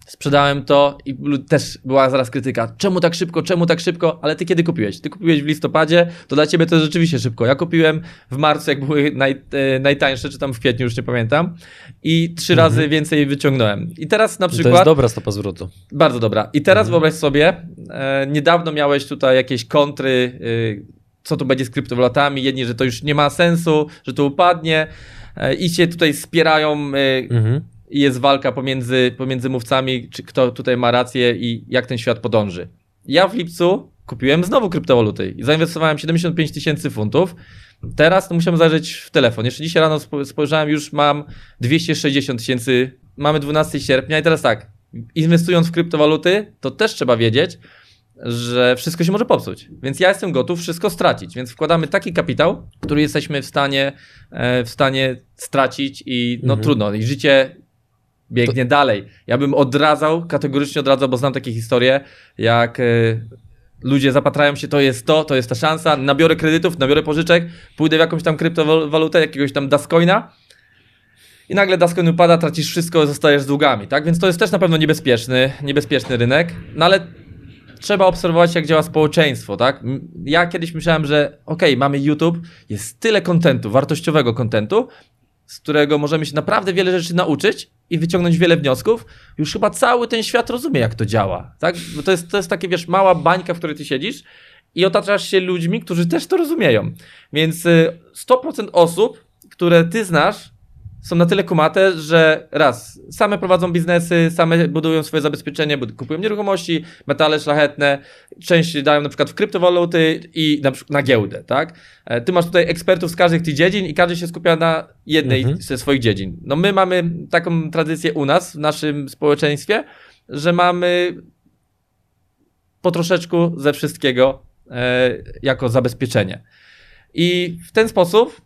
sprzedałem to i też była zaraz krytyka. Czemu tak szybko, czemu tak szybko? Ale ty kiedy kupiłeś? Ty kupiłeś w listopadzie, to dla ciebie to jest rzeczywiście szybko. Ja kupiłem w marcu, jak były naj, e, najtańsze, czy tam w kwietniu, już nie pamiętam. I trzy mhm. razy więcej wyciągnąłem. I teraz na przykład... To jest dobra stopa zwrotu. Bardzo dobra. I teraz mhm. wyobraź sobie, e, niedawno miałeś tutaj jakieś kontry, e, co tu będzie z kryptowalatami, jedni, że to już nie ma sensu, że to upadnie e, i się tutaj spierają... E, mhm i jest walka pomiędzy, pomiędzy mówcami, czy kto tutaj ma rację i jak ten świat podąży. Ja w lipcu kupiłem znowu kryptowaluty i zainwestowałem 75 tysięcy funtów. Teraz musiałem zajrzeć w telefon. Jeszcze dzisiaj rano spojrzałem, już mam 260 tysięcy. Mamy 12 sierpnia i teraz tak, inwestując w kryptowaluty, to też trzeba wiedzieć, że wszystko się może popsuć. Więc ja jestem gotów wszystko stracić. Więc wkładamy taki kapitał, który jesteśmy w stanie, e, w stanie stracić i no mhm. trudno. I życie biegnie to... dalej. Ja bym odradzał, kategorycznie odradzał, bo znam takie historie, jak y, ludzie zapatrają się, to jest to, to jest ta szansa, nabiorę kredytów, nabiorę pożyczek, pójdę w jakąś tam kryptowalutę, jakiegoś tam Dascoina i nagle Dascoin upada, tracisz wszystko, zostajesz z długami, tak? Więc to jest też na pewno niebezpieczny, niebezpieczny rynek, no ale trzeba obserwować, jak działa społeczeństwo, tak? Ja kiedyś myślałem, że okej, okay, mamy YouTube, jest tyle kontentu, wartościowego kontentu, z którego możemy się naprawdę wiele rzeczy nauczyć i wyciągnąć wiele wniosków, już chyba cały ten świat rozumie, jak to działa. Tak? Bo to jest, to jest takie, wiesz, mała bańka, w której ty siedzisz i otaczasz się ludźmi, którzy też to rozumieją. Więc 100% y, osób, które ty znasz, są na tyle kumate, że raz, same prowadzą biznesy, same budują swoje zabezpieczenie, kupują nieruchomości, metale szlachetne, część dają na przykład w kryptowaluty i na, na giełdę, tak? E, ty masz tutaj ekspertów z każdych tych dziedzin i każdy się skupia na jednej mhm. ze swoich dziedzin. No my mamy taką tradycję u nas, w naszym społeczeństwie, że mamy po troszeczku ze wszystkiego e, jako zabezpieczenie. I w ten sposób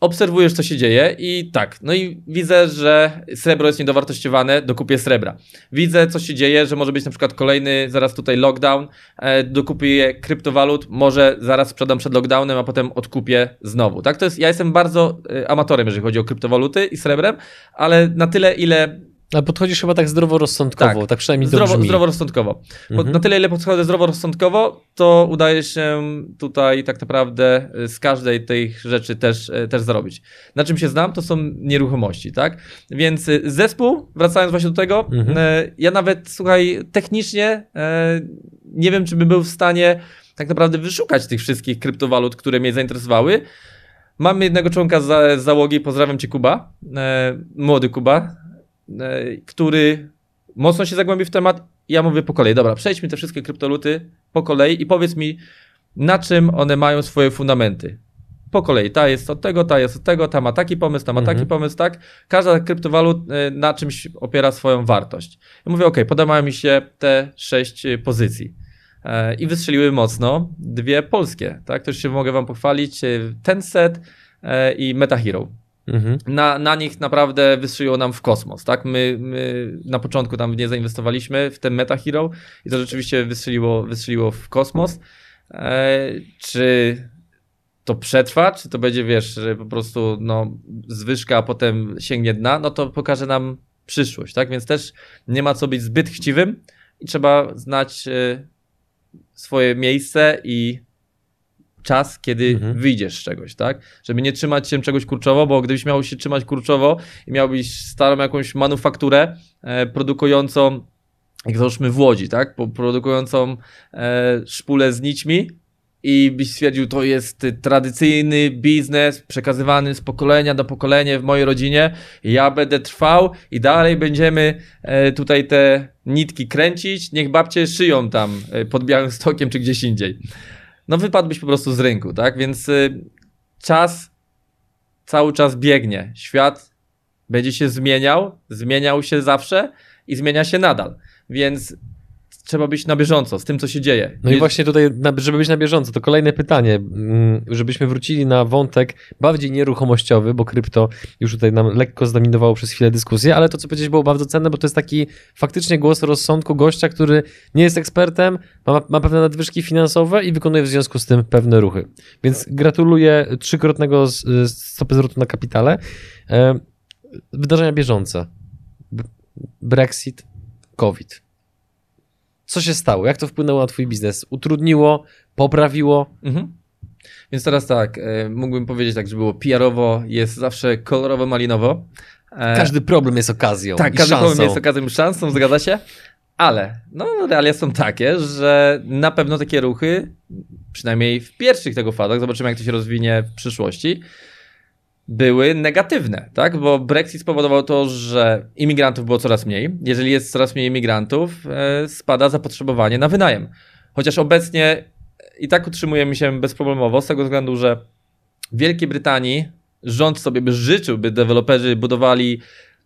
obserwujesz, co się dzieje i tak, no i widzę, że srebro jest niedowartościowane, dokupię srebra. Widzę, co się dzieje, że może być na przykład kolejny, zaraz tutaj lockdown, e, dokupię kryptowalut, może zaraz sprzedam przed lockdownem, a potem odkupię znowu. Tak, to jest, ja jestem bardzo e, amatorem, jeżeli chodzi o kryptowaluty i srebrem, ale na tyle, ile A podchodzisz chyba tak zdroworozsądkowo, tak, tak przynajmniej Zdrowo, brzmi. Zdroworozsądkowo. Mhm. Na tyle, ile podchodzę zdroworozsądkowo, to udaje się tutaj tak naprawdę z każdej tych rzeczy też, też zarobić. Na czym się znam, to są nieruchomości, tak? Więc zespół, wracając właśnie do tego, mhm. ja nawet, słuchaj, technicznie nie wiem, czy bym był w stanie tak naprawdę wyszukać tych wszystkich kryptowalut, które mnie zainteresowały. Mamy jednego członka z załogi, pozdrawiam cię Kuba, młody Kuba, który mocno się zagłębił w temat. Ja mówię po kolei, dobra, przejdźmy te wszystkie kryptoluty po kolei i powiedz mi, na czym one mają swoje fundamenty. Po kolei, ta jest od tego, ta jest od tego, ta ma taki pomysł, ta ma mhm. taki pomysł, tak? Każda kryptowalut e, na czymś opiera swoją wartość. Ja mówię, ok, podobają mi się te sześć pozycji. E, i wystrzeliły mocno dwie polskie, tak? To już się mogę wam pochwalić, e, Tencent e, i MetaHero. Mhm. Na, na nich naprawdę wystrzeliło nam w kosmos, tak? My, my na początku tam nie zainwestowaliśmy w ten MetaHero i to rzeczywiście wystrzeliło, wystrzeliło w kosmos. E, czy to przetrwa, czy to będzie, wiesz, po prostu no, zwyżka, a potem sięgnie dna, no to pokaże nam przyszłość, tak? Więc też nie ma co być zbyt chciwym i trzeba znać swoje miejsce i czas, kiedy mhm. wyjdziesz z czegoś, tak? Żeby nie trzymać się czegoś kurczowo, bo gdybyś miał się trzymać kurczowo i miałbyś starą jakąś manufakturę e, produkującą, jak załóżmy w Łodzi, tak? Produkującą e, szpulę z nićmi, i byś stwierdził, to jest tradycyjny biznes przekazywany z pokolenia do pokolenia w mojej rodzinie, ja będę trwał i dalej będziemy e, tutaj te nitki kręcić, niech babcie szyją tam e, pod Białym Stokiem czy gdzieś indziej. No wypadłbyś po prostu z rynku, tak? Więc e, czas cały czas biegnie. Świat będzie się zmieniał, zmieniał się zawsze i zmienia się nadal. Więc trzeba być na bieżąco z tym, co się dzieje. No i właśnie tutaj, żeby być na bieżąco, to kolejne pytanie, mm, żebyśmy wrócili na wątek bardziej nieruchomościowy, bo krypto już tutaj nam lekko zdominowało przez chwilę dyskusję, ale to, co powiedzieć było bardzo cenne, bo to jest taki faktycznie głos rozsądku gościa, który nie jest ekspertem, ma, ma pewne nadwyżki finansowe i wykonuje w związku z tym pewne ruchy. Więc gratuluję trzykrotnego stopy zwrotu na kapitale. E, wydarzenia bieżące. Brexit, COVID co się stało? Jak to wpłynęło na twój biznes? Utrudniło? Poprawiło? Mhm. Więc teraz tak, e, mógłbym powiedzieć tak, że było PR-owo, jest zawsze kolorowo-malinowo. E, każdy problem jest okazją. Tak, każdy szansą. problem jest okazją i szansą, zgadza się. Ale no, realia są takie, że na pewno takie ruchy, przynajmniej w pierwszych tego fazach, zobaczymy jak to się rozwinie w przyszłości, były negatywne, tak? Bo Brexit spowodował to, że imigrantów było coraz mniej. Jeżeli jest coraz mniej imigrantów, e, spada zapotrzebowanie na wynajem. Chociaż obecnie i tak utrzymujemy się bezproblemowo, z tego względu, że w Wielkiej Brytanii rząd sobie by życzył, by deweloperzy budowali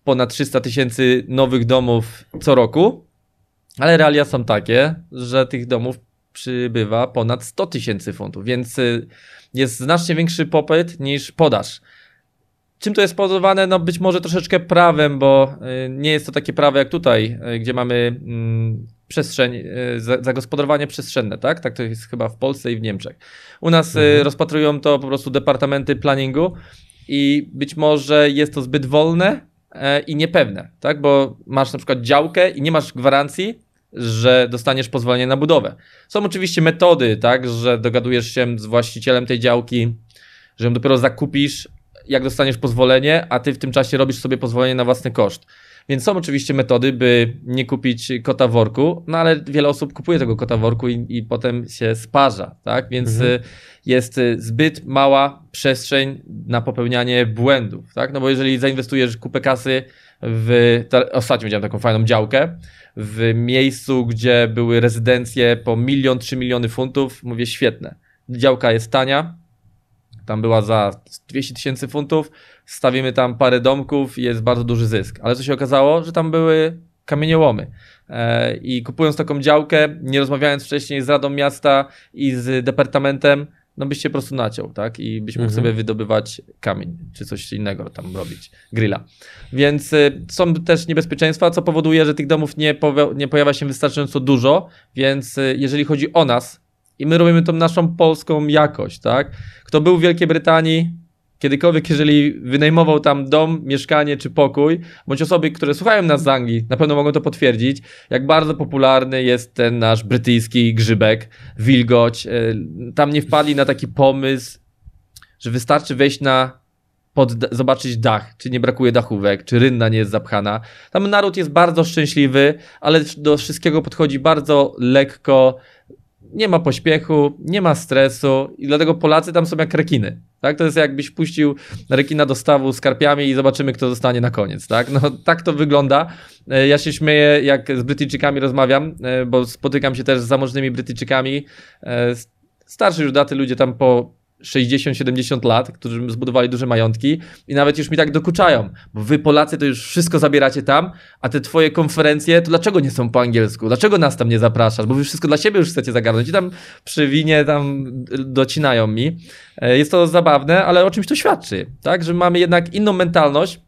ponad 300 tysięcy nowych domów co roku, ale realia są takie, że tych domów przybywa ponad 100 tysięcy funtów, więc y, jest znacznie większy popyt niż podaż. Czym to jest spowodowane? No być może troszeczkę prawem, bo y, nie jest to takie prawo jak tutaj, y, gdzie mamy mm, przestrzeń, y, zagospodarowanie przestrzenne, tak? Tak to jest chyba w Polsce i w Niemczech. U nas mhm. rozpatrują to po prostu departamenty planningu i być może jest to zbyt wolne e, i niepewne, tak? Bo masz na przykład działkę i nie masz gwarancji, że dostaniesz pozwolenie na budowę. Są oczywiście metody, tak, że dogadujesz się z właścicielem tej działki, że ją dopiero zakupisz, jak dostaniesz pozwolenie, a ty w tym czasie robisz sobie pozwolenie na własny koszt. Więc są oczywiście metody, by nie kupić kota worku, no ale wiele osób kupuje tego kota worku i, i potem się sparza, tak? Więc mhm. Y, jest y, zbyt mała przestrzeń na popełnianie błędów, tak? No bo jeżeli zainwestujesz kupę kasy w... Ostatnio widziałem taką fajną działkę w miejscu, gdzie były rezydencje po milion, trzy miliony funtów, mówię świetne. Działka jest tania, tam była za 200 tysięcy funtów, stawimy tam parę domków i jest bardzo duży zysk. Ale co się okazało, że tam były kamieniołomy. E, I kupując taką działkę, nie rozmawiając wcześniej z Radą Miasta i z departamentem, no byś się po prostu naciął, tak? I byś mógł mhm. sobie wydobywać kamień, czy coś innego tam robić, grilla. Więc y, są też niebezpieczeństwa, co powoduje, że tych domów nie, nie pojawia się wystarczająco dużo, więc y, jeżeli chodzi o nas, i my robimy tą naszą polską jakość, tak? Kto był w Wielkiej Brytanii, kiedykolwiek, jeżeli wynajmował tam dom, mieszkanie czy pokój, bądź osoby, które słuchają nas z Anglii, na pewno mogą to potwierdzić, jak bardzo popularny jest ten nasz brytyjski grzybek, wilgoć. E, tam nie wpadli na taki pomysł, że wystarczy wejść na pod, zobaczyć dach, czy nie brakuje dachówek, czy rynna nie jest zapchana. Tam naród jest bardzo szczęśliwy, ale do wszystkiego podchodzi bardzo lekko, nie ma pośpiechu, nie ma stresu i dlatego Polacy tam są jak rekiny. Tak? To jest jakbyś puścił rekina do stawu z karpiami i zobaczymy, kto zostanie na koniec. Tak? No, tak to wygląda. E, ja się śmieję, jak z Brytyjczykami rozmawiam, e, bo spotykam się też z zamożnymi Brytyjczykami. E, starszy już daty ludzie tam po 60-70 lat, którzy zbudowali duże majątki i nawet już mi tak dokuczają, bo wy Polacy to już wszystko zabieracie tam, a te twoje konferencje, to dlaczego nie są po angielsku? Dlaczego nas tam nie zapraszasz? Bo wy wszystko dla siebie już chcecie zagarnąć i tam przy winie tam docinają mi. E, jest to zabawne, ale o czymś to świadczy, tak? Że mamy jednak inną mentalność,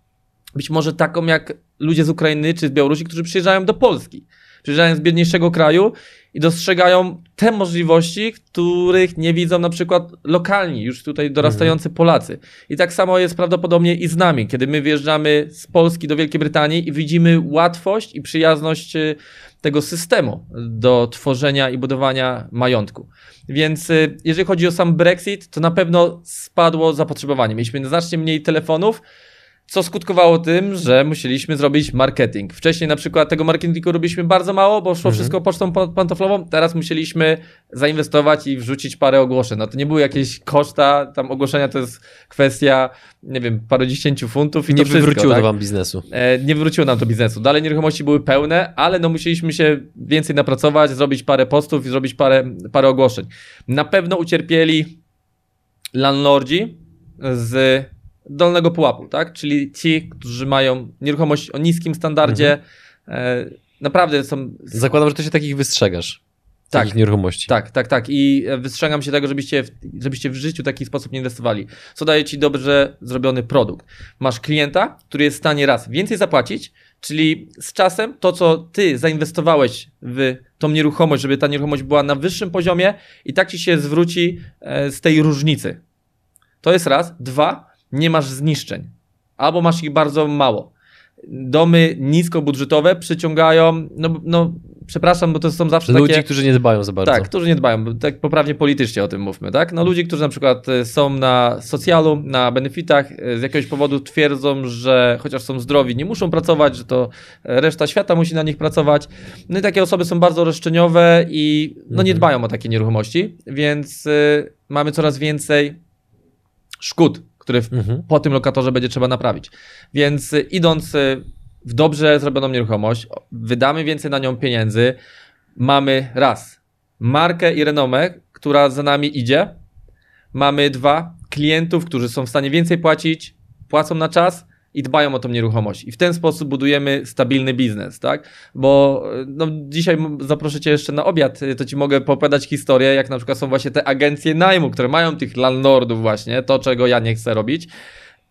być może taką jak ludzie z Ukrainy czy z Białorusi, którzy przyjeżdżają do Polski. Przyjeżdżają z biedniejszego kraju i dostrzegają te możliwości, których nie widzą na przykład lokalni, już tutaj dorastający mhm. Polacy. I tak samo jest prawdopodobnie i z nami, kiedy my wjeżdżamy z Polski do Wielkiej Brytanii i widzimy łatwość i przyjazność y, tego systemu do tworzenia i budowania majątku. Więc y, jeżeli chodzi o sam Brexit, to na pewno spadło zapotrzebowanie. Mieliśmy znacznie mniej telefonów, co skutkowało tym, że musieliśmy zrobić marketing. Wcześniej na przykład tego marketingu robiliśmy bardzo mało, bo szło mhm. wszystko pocztą pantoflową. Teraz musieliśmy zainwestować i wrzucić parę ogłoszeń. No to nie były jakieś koszta, tam ogłoszenia to jest kwestia, nie wiem, parudziesięciu funtów i nie to wszystko, wywróciło tak? to wam biznesu. E, nie wywróciło nam to biznesu. Dalej nieruchomości były pełne, ale no musieliśmy się więcej napracować, zrobić parę postów i zrobić parę, parę ogłoszeń. Na pewno ucierpieli landlordzi z dolnego pułapu, tak? Czyli ci, którzy mają nieruchomość o niskim standardzie, mhm. e, naprawdę są. Zakładam, że ty się takich wystrzegasz. Tak, takich nieruchomości. Tak, tak, tak. I wystrzegam się tego, żebyście, żebyście w życiu w taki sposób nie inwestowali. Co daje ci dobrze zrobiony produkt? Masz klienta, który jest w stanie raz więcej zapłacić, czyli z czasem to, co ty zainwestowałeś w tą nieruchomość, żeby ta nieruchomość była na wyższym poziomie i tak ci się zwróci e, z tej różnicy. To jest raz. Dwa, nie masz zniszczeń. Albo masz ich bardzo mało. Domy niskobudżetowe przyciągają, no, no przepraszam, bo to są zawsze ludzi, takie... którzy nie dbają za bardzo. Tak, którzy nie dbają, tak poprawnie politycznie o tym mówmy, tak? No ludzi, którzy na przykład e, są na socjalu, na benefitach, e, z jakiegoś powodu twierdzą, że chociaż są zdrowi, nie muszą pracować, że to reszta świata musi na nich pracować. No i takie osoby są bardzo roszczeniowe i no nie mhm. dbają o takie nieruchomości, więc y, mamy coraz więcej szkód które w, mhm. po tym lokatorze będzie trzeba naprawić. Więc y, idąc y, w dobrze zrobioną nieruchomość, wydamy więcej na nią pieniędzy, mamy raz markę i renomę, która za nami idzie, mamy dwa klientów, którzy są w stanie więcej płacić, płacą na czas i dbają o tą nieruchomość. I w ten sposób budujemy stabilny biznes, tak? Bo no, dzisiaj zaproszę cię jeszcze na obiad, to ci mogę opowiadać historię, jak na przykład są właśnie te agencje najmu, które mają tych landlordów właśnie, to czego ja nie chcę robić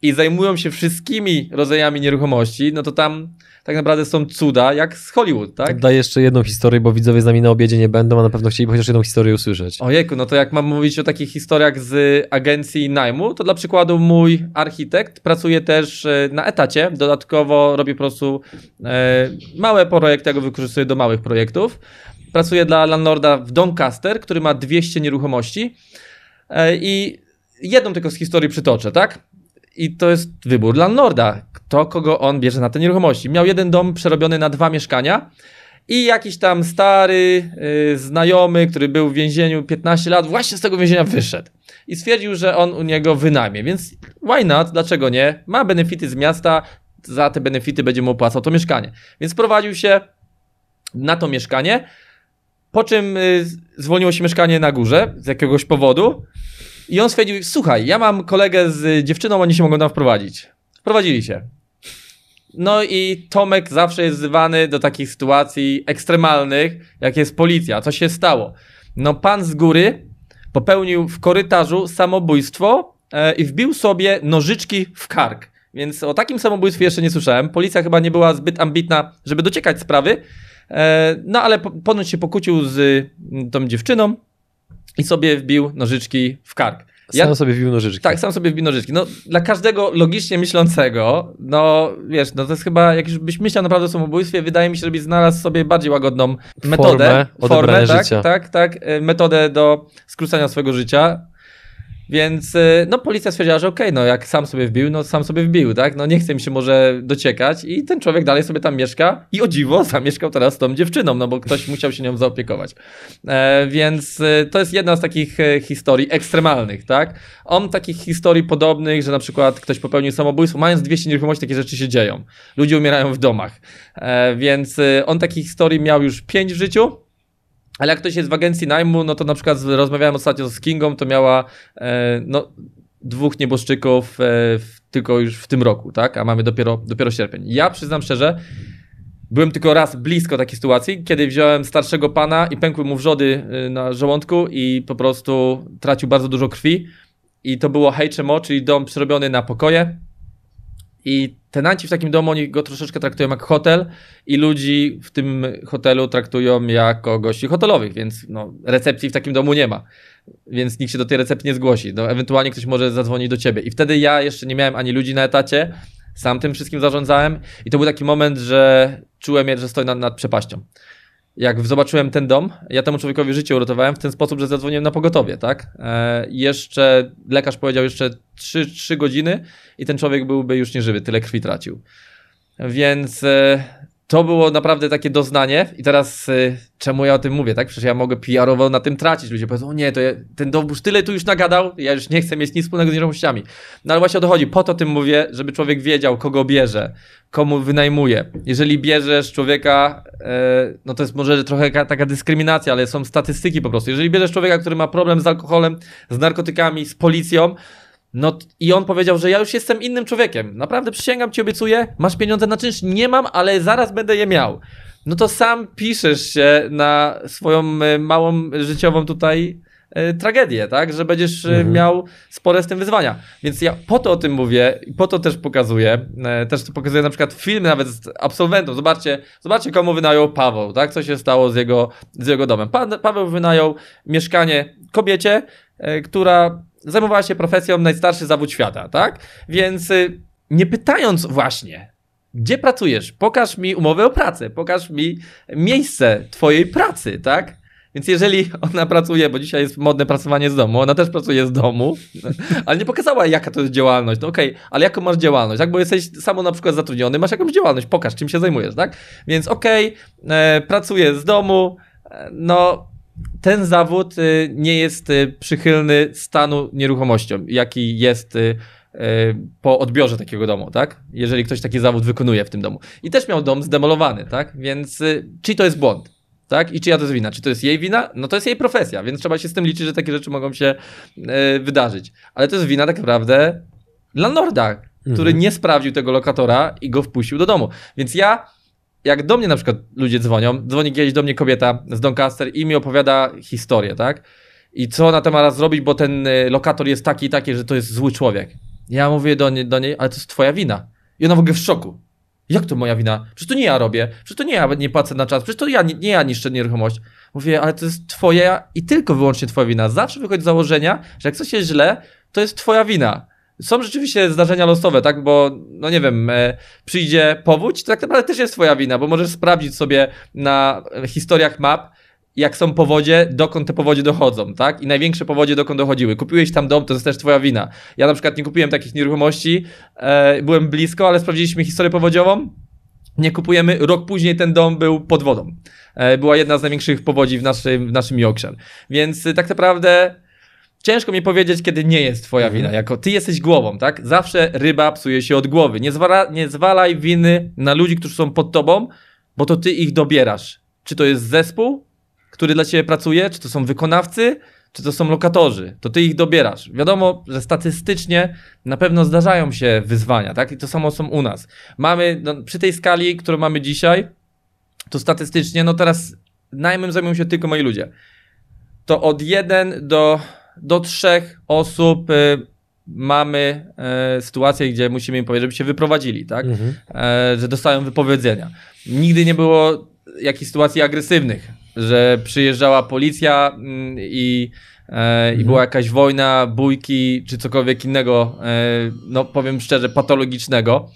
i zajmują się wszystkimi rodzajami nieruchomości, no to tam tak naprawdę są cuda, jak z Hollywood, tak? Daj jeszcze jedną historię, bo widzowie z nami na obiedzie nie będą, a na pewno chcieliby chociaż jedną historię usłyszeć. Ojejku, no to jak mam mówić o takich historiach z agencji najmu, to dla przykładu mój architekt pracuje też e, na etacie, dodatkowo robi po prostu e, małe projekty, ja go wykorzystuję do małych projektów. Pracuje dla landlorda w Doncaster, który ma 200 nieruchomości e, i jedną tylko z historii przytoczę, tak? I to jest wybór landlorda, kto kogo on bierze na te nieruchomości. Miał jeden dom przerobiony na dwa mieszkania i jakiś tam stary yy, znajomy, który był w więzieniu 15 lat, właśnie z tego więzienia wyszedł. I stwierdził, że on u niego wynajmie, więc why not, dlaczego nie? Ma benefity z miasta, za te benefity będzie mu opłacał to mieszkanie. Więc prowadził się na to mieszkanie, po czym yy, zwolniło się mieszkanie na górze z jakiegoś powodu i on stwierdził, słuchaj, ja mam kolegę z dziewczyną, oni się mogą tam wprowadzić. Wprowadzili się. No i Tomek zawsze jest wzywany do takich sytuacji ekstremalnych, jak jest policja. Co się stało? No pan z góry popełnił w korytarzu samobójstwo e, i wbił sobie nożyczki w kark. Więc o takim samobójstwie jeszcze nie słyszałem. Policja chyba nie była zbyt ambitna, żeby dociekać sprawy. E, no ale ponoć się pokłócił z tą dziewczyną i sobie wbił nożyczki w kark. Sam Ja- sobie wbił nożyczki. Tak, sam sobie wbij nożyczki. No, dla każdego logicznie myślącego, no wiesz, no to jest chyba, jak już byś myślał naprawdę o samobójstwie, wydaje mi się, żebyś znalazł sobie bardziej łagodną metodę. odebrania tak, życia. tak, tak, e, metodę do skrócenia swojego życia. Więc e, no policja stwierdziła, że okej, no jak sam sobie wbił, no sam sobie wbił, tak? No nie chce mi się może dociekać i ten człowiek dalej sobie tam mieszka i o dziwo zamieszkał teraz z tą dziewczyną, no bo ktoś musiał się nią zaopiekować. E, więc e, to jest jedna z takich e, historii ekstremalnych, tak? On takich historii podobnych, że na przykład ktoś popełnił samobójstwo, mając 200 nieruchomości, takie rzeczy się dzieją. Ludzie umierają w domach. E, więc on takich historii miał już 5 w życiu. Ale jak ktoś jest w agencji najmu, no to na przykład rozmawiałem ostatnio z Kingą, to miała e, no, dwóch nieboszczyków e, w, tylko już w tym roku, tak? A mamy dopiero, dopiero sierpień. Ja przyznam szczerze, byłem tylko raz blisko takiej sytuacji, kiedy wziąłem starszego pana i pękły mu wrzody y, na żołądku i po prostu tracił bardzo dużo krwi. I to było HMO, czyli dom przerobiony na pokoje. I tenanci w takim domu, oni go troszeczkę traktują jak hotel i ludzi w tym hotelu traktują jako gości hotelowych, więc no, recepcji w takim domu nie ma. Więc nikt się do tej recepcji nie zgłosi. No, ewentualnie ktoś może zadzwonić do ciebie. I wtedy ja jeszcze nie miałem ani ludzi na etacie, sam tym wszystkim zarządzałem i to był taki moment, że czułem, że stoję nad, nad przepaścią. Jak zobaczyłem ten dom, ja temu człowiekowi życie uratowałem w ten sposób, że zadzwoniłem na pogotowie, tak? E, jeszcze lekarz powiedział jeszcze 3, 3 godziny i ten człowiek byłby już nieżywy, tyle krwi tracił. Więc e, to było naprawdę takie doznanie i teraz e, czemu ja o tym mówię, tak? Przecież ja mogę PR-owo na tym tracić. Ludzie powiedzą, o nie, to ja, ten dowóz tyle tu już nagadał, ja już nie chcę mieć nic wspólnego z nieruchomościami. No ale właśnie o to chodzi. Po to tym mówię, żeby człowiek wiedział, kogo bierze, komu wynajmuje. Jeżeli bierzesz człowieka, e, no to jest może trochę ka- taka dyskryminacja, ale są statystyki po prostu. Jeżeli bierzesz człowieka, który ma problem z alkoholem, z narkotykami, z policją, no i on powiedział, że ja już jestem innym człowiekiem. Naprawdę przysięgam ci, obiecuję, masz pieniądze na czynsz? Nie mam, ale zaraz będę je miał. No to sam piszesz się na swoją e, małą życiową tutaj e, tragedię, tak? Że będziesz e, Mhm. miał spore z tym wyzwania. Więc ja po to o tym mówię i po to też pokazuję. Też to pokazuję na przykład filmy nawet z absolwentów. Zobaczcie, zobaczcie komu wynajął Paweł, tak? Co się stało z jego, z jego domem. Pa, Paweł wynajął mieszkanie kobiecie, która zajmowała się profesją najstarszy zawód świata, tak? Więc y, nie pytając właśnie, gdzie pracujesz, pokaż mi umowę o pracę, pokaż mi miejsce twojej pracy, tak? Więc jeżeli ona pracuje, bo dzisiaj jest modne pracowanie z domu, ona też pracuje z domu, ale nie pokazała, jaka to jest działalność. No okej, ale jaką masz działalność, tak? Bo jesteś samo na przykład zatrudniony, masz jakąś działalność, pokaż, czym się zajmujesz, tak? Więc okej, e, pracuję z domu, e, no ten zawód y, nie jest y, przychylny stanu nieruchomością, jaki jest y, po odbiorze takiego domu, tak? Jeżeli ktoś taki zawód wykonuje w tym domu. I też miał dom zdemolowany, tak? Więc czy to jest błąd? Tak? I czyja to jest wina? Czy to jest jej wina? No to jest jej profesja, więc trzeba się z tym liczyć, że takie rzeczy mogą się wydarzyć. Ale to jest wina tak naprawdę landlorda, który Mhm. nie sprawdził tego lokatora i go wpuścił do domu. Więc ja jak do mnie na przykład ludzie dzwonią, dzwoni kiedyś do mnie kobieta z Doncaster i mi opowiada historię, tak? I co ona ma raz zrobić, bo ten y, lokator jest taki i taki, że to jest zły człowiek. Ja mówię do, nie, do niej, ale to jest twoja wina. I ona w ogóle w szoku. Jak to moja wina? Przecież to nie ja robię, przecież to nie ja nie płacę na czas, przecież to ja, nie, nie ja niszczę nieruchomość. Mówię, ale to jest twoja i tylko wyłącznie twoja wina. Zawsze wychodzi z założenia, że jak coś jest źle, to jest twoja wina. Są rzeczywiście zdarzenia losowe, tak? Bo, no nie wiem, e, przyjdzie powódź, to tak naprawdę też jest twoja wina, bo możesz sprawdzić sobie na e, historiach map, jak są powodzie, dokąd te powodzie dochodzą, tak? I największe powodzie dokąd dochodziły. Kupiłeś tam dom, to jest też twoja wina. Ja na przykład nie kupiłem takich nieruchomości, e, byłem blisko, ale sprawdziliśmy historię powodziową. Nie kupujemy, rok później ten dom był pod wodą. E, była jedna z największych powodzi w naszym, w naszym Yorkshire. Więc y, tak naprawdę ciężko mi powiedzieć, kiedy nie jest twoja Mhm. wina. Jako ty jesteś głową, tak? Zawsze ryba psuje się od głowy. Nie, zwala, nie zwalaj winy na ludzi, którzy są pod tobą, bo to ty ich dobierasz. Czy to jest zespół, który dla ciebie pracuje, czy to są wykonawcy, czy to są lokatorzy. To ty ich dobierasz. Wiadomo, że statystycznie na pewno zdarzają się wyzwania, tak? I to samo są u nas. Mamy, no, przy tej skali, którą mamy dzisiaj, to statystycznie, no teraz najmem zajmują się tylko moi ludzie. To od 1 do, do 3 osób y, mamy e, sytuację, gdzie musimy im powiedzieć, żeby się wyprowadzili, tak? Mhm. e, że dostają wypowiedzenia. Nigdy nie było jakichś sytuacji agresywnych. że przyjeżdżała policja mm, i, e, i Mhm. była jakaś wojna, bójki czy cokolwiek innego, e, no powiem szczerze, patologicznego.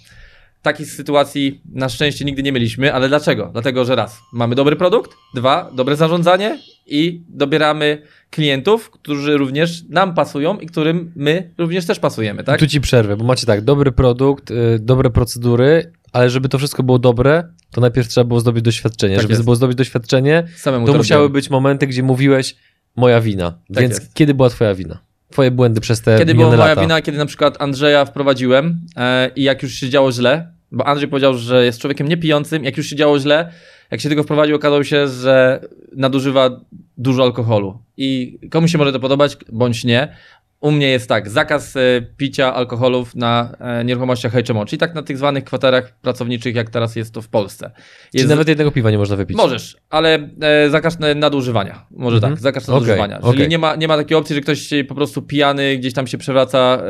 Takich sytuacji na szczęście nigdy nie mieliśmy, ale dlaczego? Dlatego, że raz, mamy dobry produkt, dwa, dobre zarządzanie i dobieramy klientów, którzy również nam pasują i którym my również też pasujemy, tak? Tu ci przerwę, bo macie tak, dobry produkt, y, dobre procedury, ale żeby to wszystko było dobre, to najpierw trzeba było zdobyć doświadczenie. Tak żeby jest. było zdobyć doświadczenie, Samemu to to musiały być momenty, gdzie mówiłeś moja wina. Tak Więc jest. kiedy była twoja wina? Twoje błędy przez te Kiedy była moja lata. wina, kiedy na przykład Andrzeja wprowadziłem e, i jak już się działo źle, bo Andrzej powiedział, że jest człowiekiem niepijącym, jak już się działo źle, jak się tego wprowadził, okazało się, że nadużywa dużo alkoholu. I komuś się może to podobać, bądź nie. U mnie jest tak, zakaz e, picia alkoholów na e, nieruchomościach HMO, czyli tak na tych zwanych kwaterach pracowniczych, jak teraz jest to w Polsce. Czyli Jest, nawet jednego piwa nie można wypić. Możesz, ale e, zakaz na- nadużywania. Może Mhm. tak, zakaz Okej, nadużywania. Czyli okej. nie, ma, nie ma takiej opcji, że ktoś po prostu pijany gdzieś tam się przewraca.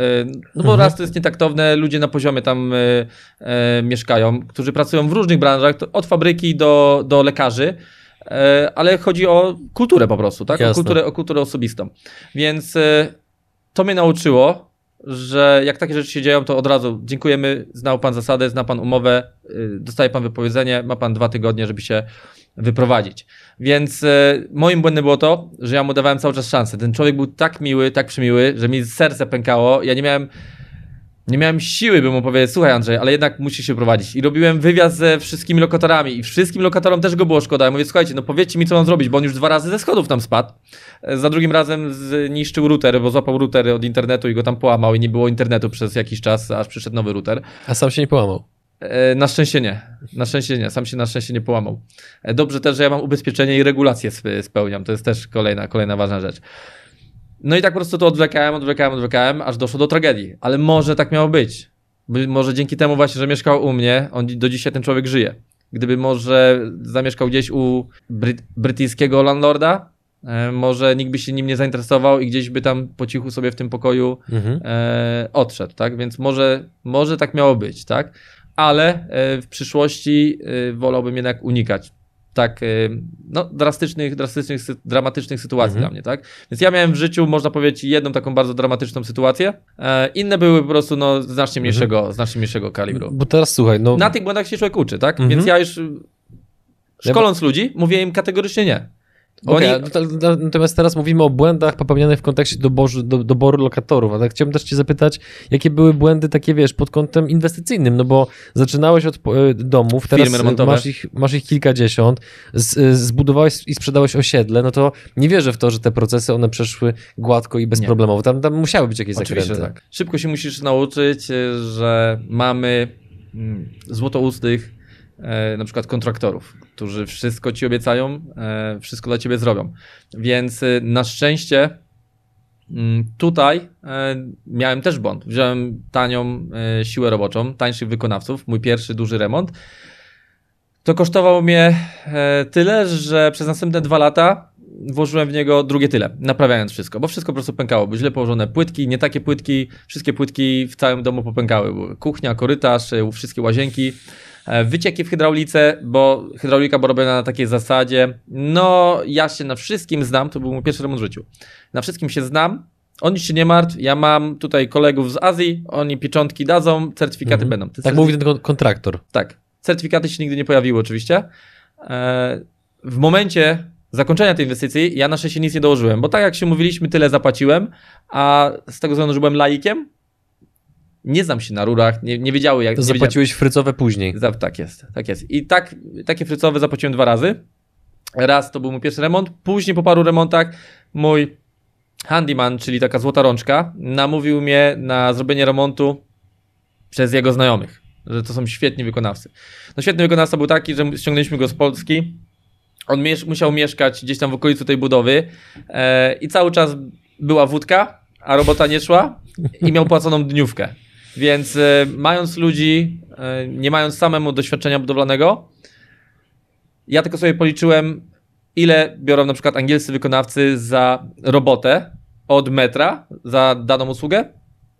No bo Mhm. raz to jest nietaktowne, ludzie na poziomie tam mieszkają, którzy pracują w różnych branżach, od fabryki do, do lekarzy. Ale chodzi o kulturę po prostu, tak? O kulturę, o kulturę osobistą. Więc to mnie nauczyło, że jak takie rzeczy się dzieją, to od razu dziękujemy, znał pan zasady, zna pan umowę, y, dostaje pan wypowiedzenie, ma pan dwa tygodnie, żeby się wyprowadzić. Więc e, moim błędem było to, że ja mu dawałem cały czas szansę. Ten człowiek był tak miły, tak przymiły, że mi serce pękało. Ja nie miałem nie miałem siły, by mu powiedzieć, słuchaj Andrzej, ale jednak musisz się prowadzić. I robiłem wywiad ze wszystkimi lokatorami i wszystkim lokatorom też go było szkoda. Ja mówię, słuchajcie, no powiedzcie mi, co mam zrobić, bo on już dwa razy ze schodów tam spadł. Za drugim razem zniszczył router, bo złapał router od internetu i go tam połamał i nie było internetu przez jakiś czas, aż przyszedł nowy router. A sam się nie połamał. E, Na szczęście nie. Na szczęście nie. Sam się na szczęście nie połamał. E, Dobrze też, że ja mam ubezpieczenie i regulacje sp- spełniam. To jest też kolejna, kolejna ważna rzecz. No i tak po prostu to odwlekałem, odwlekałem, odwlekałem, aż doszło do tragedii. Ale może tak miało być. Może dzięki temu właśnie, że mieszkał u mnie, on do dzisiaj ten człowiek żyje. Gdyby może zamieszkał gdzieś u bryt- brytyjskiego landlorda, e, może nikt by się nim nie zainteresował i gdzieś by tam po cichu sobie w tym pokoju Mhm. e, odszedł, tak? Więc może, może tak miało być, tak? Ale e, w przyszłości e, wolałbym jednak unikać tak e, no, drastycznych, drastycznych, dramatycznych sytuacji Mhm. dla mnie, tak? Więc ja miałem w życiu, można powiedzieć, jedną taką bardzo dramatyczną sytuację. E, inne były po prostu no, znacznie mniejszego, znacznie mniejszego kalibru. Bo teraz słuchaj, no Na tych błędach się człowiek uczy, tak? Mhm. Więc ja już y, szkoląc ludzi, mówię im kategorycznie nie. Okej, oni, natomiast teraz mówimy o błędach popełnianych w kontekście doboru, do, doboru lokatorów, a tak chciałbym też cię zapytać, jakie były błędy takie, wiesz, pod kątem inwestycyjnym, no bo zaczynałeś od e, domów, teraz masz ich, masz ich kilkadziesiąt, z, e, zbudowałeś i sprzedałeś osiedle, no to nie wierzę w to, że te procesy, one przeszły gładko i bezproblemowo, tam, tam musiały być jakieś Oczywiście, zakręty. tak. Szybko się musisz nauczyć, e, że mamy mm, złotoustych na przykład kontraktorów, którzy wszystko ci obiecają, e, wszystko dla ciebie zrobią. Więc e, na szczęście mm, tutaj e, miałem też błąd. Wziąłem tanią e, siłę roboczą, tańszych wykonawców, mój pierwszy duży remont. To kosztowało mnie e, tyle, że przez następne dwa lata włożyłem w niego drugie tyle, naprawiając wszystko, bo wszystko po prostu pękało. Były źle położone płytki, nie takie płytki, wszystkie płytki w całym domu popękały. Kuchnia, korytarz, e, wszystkie łazienki, e, wycieki w hydraulice, bo hydraulika była robiona na takiej zasadzie. No, ja się na wszystkim znam, to był mój pierwszy remont w życiu. Na wszystkim się znam, o nic się nie martw, ja mam tutaj kolegów z Azji, oni pieczątki dadzą, certyfikaty Mhm. będą. Te Tak certyfikaty- mówi ten kon- kontraktor. tak. Certyfikaty się nigdy nie pojawiły, oczywiście. E, W momencie zakończenia tej inwestycji ja na szczęście nic nie dołożyłem, bo tak jak się mówiliśmy, tyle zapłaciłem, a z tego względu, że byłem laikiem, nie znam się na rurach, nie, nie wiedziały jak... To zapłaciłeś frycowe później. Tak jest, tak jest. I tak, takie frycowe zapłaciłem dwa razy. Raz to był mój pierwszy remont, później po paru remontach mój handyman, czyli taka złota rączka, namówił mnie na zrobienie remontu przez jego znajomych, że to są świetni wykonawcy. No świetny wykonawca był taki, że ściągnęliśmy go z Polski, on miesz- musiał mieszkać gdzieś tam w okolicy tej budowy e, i cały czas była wódka, a robota nie szła i miał płaconą dniówkę. Więc e, mając ludzi, e, nie mając samemu doświadczenia budowlanego, ja tylko sobie policzyłem, ile biorą na przykład angielscy wykonawcy za robotę od metra za daną usługę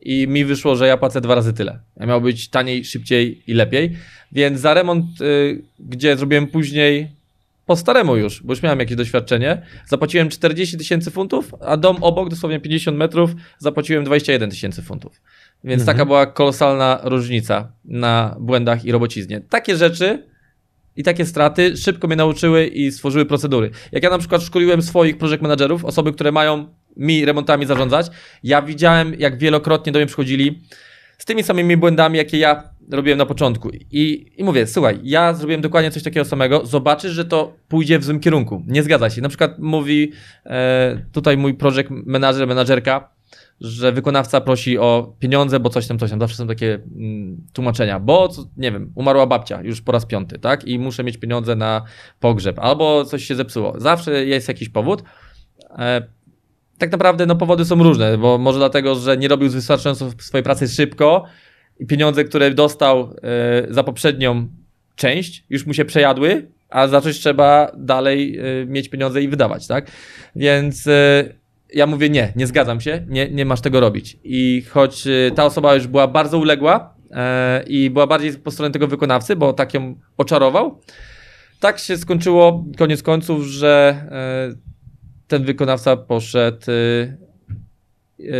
i mi wyszło, że ja płacę dwa razy tyle. Ja miał być taniej, szybciej i lepiej. Więc za remont, y, gdzie zrobiłem później po staremu już, bo już miałem jakieś doświadczenie. Zapłaciłem 40 tysięcy funtów, a dom obok, dosłownie 50 metrów, zapłaciłem 21 tysięcy funtów. Więc Mhm. taka była kolosalna różnica na błędach i robociznie. Takie rzeczy i takie straty szybko mnie nauczyły i stworzyły procedury. Jak ja na przykład szkoliłem swoich project managerów, osoby, które mają mi remontami zarządzać, ja widziałem, jak wielokrotnie do mnie przychodzili z tymi samymi błędami, jakie ja robiłem na początku. I, I mówię, słuchaj, ja zrobiłem dokładnie coś takiego samego, zobaczysz, że to pójdzie w złym kierunku. Nie zgadza się. Na przykład mówi e, tutaj mój project manager, menadżerka, że wykonawca prosi o pieniądze, bo coś tam, coś tam. Zawsze są takie mm, tłumaczenia, bo, nie wiem, umarła babcia już po raz piąty, tak? I muszę mieć pieniądze na pogrzeb, albo coś się zepsuło. Zawsze jest jakiś powód. E, tak naprawdę no, powody są różne, bo może dlatego, że nie robił wystarczająco swojej pracy szybko i pieniądze, które dostał e, za poprzednią część, już mu się przejadły, a za coś trzeba dalej e, mieć pieniądze i wydawać, tak? Więc e, ja mówię nie, nie zgadzam się, nie, nie masz tego robić. I choć e, ta osoba już była bardzo uległa e, i była bardziej po stronie tego wykonawcy, bo tak ją oczarował, tak się skończyło koniec końców, że e, ten wykonawca poszedł y, y,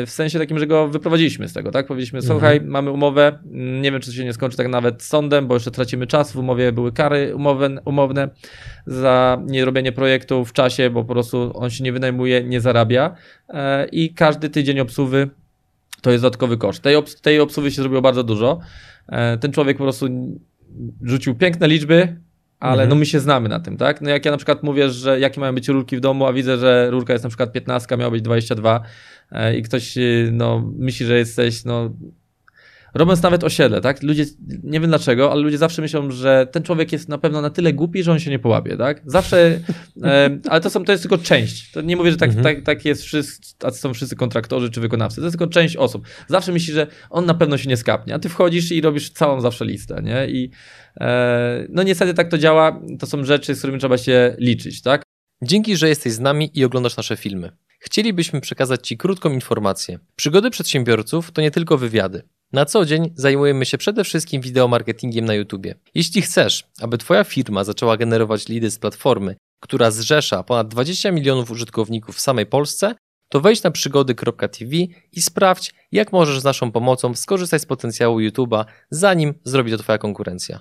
w sensie takim, że go wyprowadziliśmy z tego, tak? Powiedzieliśmy, słuchaj, mamy umowę, mm, nie wiem, czy to się nie skończy tak nawet sądem, bo jeszcze tracimy czas, w umowie były kary umowne, umowne za nierobienie projektu w czasie, bo po prostu on się nie wynajmuje, nie zarabia e, i każdy tydzień obsługi to jest dodatkowy koszt. Tej, obs- tej obsługi się zrobiło bardzo dużo. E, ten człowiek po prostu rzucił piękne liczby, ale Mhm. no my się znamy na tym, tak? No jak ja na przykład mówię, że jakie mają być rurki w domu, a widzę, że rurka jest na przykład 15, miała być 22 e, i ktoś y, no, myśli, że jesteś, no... Robiąc nawet osiedle, tak? Ludzie, nie wiem dlaczego, ale ludzie zawsze myślą, że ten człowiek jest na pewno na tyle głupi, że on się nie połapie, tak? Zawsze, e, ale to, są, to jest tylko część. To nie mówię, że tak, Mhm. tak, tak jest wszyscy, są wszyscy kontraktorzy czy wykonawcy. To jest tylko część osób. Zawsze myśli, że on na pewno się nie skapnie, a ty wchodzisz i robisz całą zawsze listę, nie? I e, no niestety tak to działa. To są rzeczy, z którymi trzeba się liczyć, tak? Dzięki, że jesteś z nami i oglądasz nasze filmy. Chcielibyśmy przekazać Ci krótką informację. Przygody przedsiębiorców to nie tylko wywiady. Na co dzień zajmujemy się przede wszystkim wideomarketingiem na YouTube. Jeśli chcesz, aby Twoja firma zaczęła generować lidy z platformy, która zrzesza ponad 20 milionów użytkowników w samej Polsce, to wejdź na przygody.tv i sprawdź, jak możesz z naszą pomocą skorzystać z potencjału YouTube'a, zanim zrobi to Twoja konkurencja.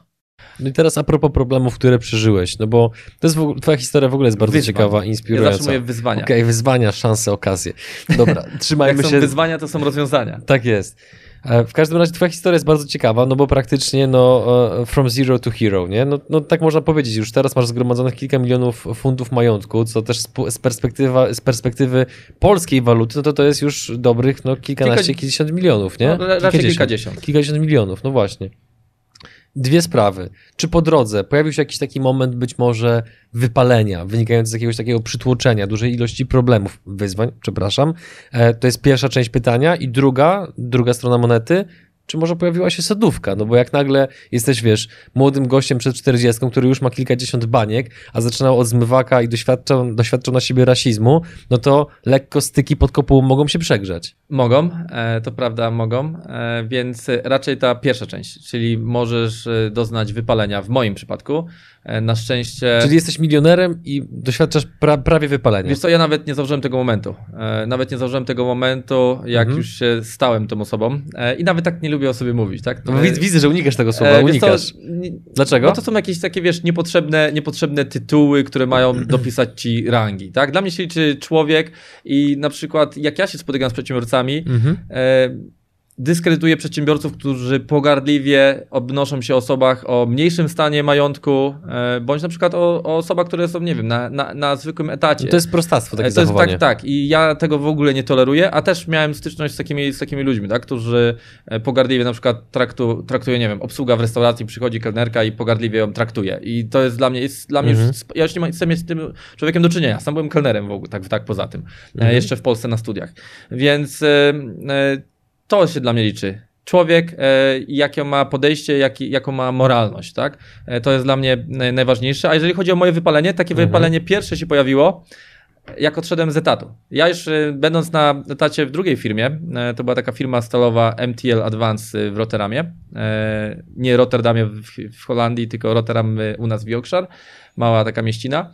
No i teraz a propos problemów, które przeżyłeś, no bo to jest w ogóle, Twoja historia w ogóle jest bardzo Wyzwań. ciekawa, Ja inspirująca. zawsze mówię wyzwania. Okej, wyzwania, szanse, okazje. Dobra, trzymajmy Jak są się. wyzwania, to są rozwiązania. Tak jest. E, W każdym razie twoja historia jest bardzo ciekawa, no bo praktycznie no e, from zero to hero, nie? No, no tak można powiedzieć, już teraz masz zgromadzonych kilka milionów funtów majątku, co też z perspektywa, z perspektywy polskiej waluty, no to to jest już dobrych no kilkanaście, Kilka- kilkadziesiąt milionów, nie? No, ra- raczej kilkadziesiąt. Kilkadziesiąt milionów, no właśnie. Dwie sprawy. Czy po drodze pojawił się jakiś taki moment być może wypalenia, wynikający z jakiegoś takiego przytłoczenia, dużej ilości problemów, wyzwań, przepraszam. E, to jest pierwsza część pytania. I druga, druga strona monety, czy może pojawiła się sodówka? No bo jak nagle jesteś, wiesz, młodym gościem przed 40, który już ma kilkadziesiąt baniek, a zaczynał od zmywaka i doświadczał, doświadczał na siebie rasizmu, no to lekko styki pod kopułą mogą się przegrzać. Mogą, e, to prawda, mogą, e, więc raczej ta pierwsza część, czyli możesz e, doznać wypalenia w moim przypadku. E, Na szczęście. Czyli jesteś milionerem i doświadczasz pra, prawie wypalenia. Wiesz co, ja nawet nie założyłem tego momentu. E, Nawet nie założyłem tego momentu, jak Mhm. już się stałem tą osobą. E, I nawet tak nie lubię o sobie mówić, tak? No, widzę, że unikasz tego słowa, co, unikasz. nie- Dlaczego? Bo to są jakieś takie, wiesz, niepotrzebne, niepotrzebne tytuły, które mają dopisać ci rangi, tak? Dla mnie się liczy człowiek i na przykład jak ja się spotykam z przedsiębiorcami, Mhm. e, dyskredytuję przedsiębiorców, którzy pogardliwie obnoszą się o osobach o mniejszym stanie majątku, e, bądź na przykład o, o osobach, które są, nie wiem, na, na, na zwykłym etacie. To jest prostactwo takie E, to jest, tak, tak. I ja tego w ogóle nie toleruję, a też miałem styczność z takimi, z takimi ludźmi, tak, którzy e, pogardliwie na przykład traktu, traktują, nie wiem, obsługa w restauracji, przychodzi kelnerka i pogardliwie ją traktuje. I to jest dla mnie, jest dla mnie Mhm. już, ja już nie mam, chcę mieć z tym człowiekiem do czynienia. Sam byłem kelnerem w ogóle, tak, tak poza tym. Mhm. Jeszcze w Polsce na studiach. Więc e, to się dla mnie liczy. Człowiek, e, jakie ma podejście, jaki, jaką ma moralność, tak? E, to jest dla mnie naj- najważniejsze. A jeżeli chodzi o moje wypalenie, takie Mhm. wypalenie pierwsze się pojawiło jak odszedłem z etatu. Ja już y, będąc na etacie w drugiej firmie, e, to była taka firma stalowa MTL Advance w Rotterdamie, e, nie Rotterdamie w, Holandii, tylko Rotterdam u nas w Yorkshire, mała taka mieścina.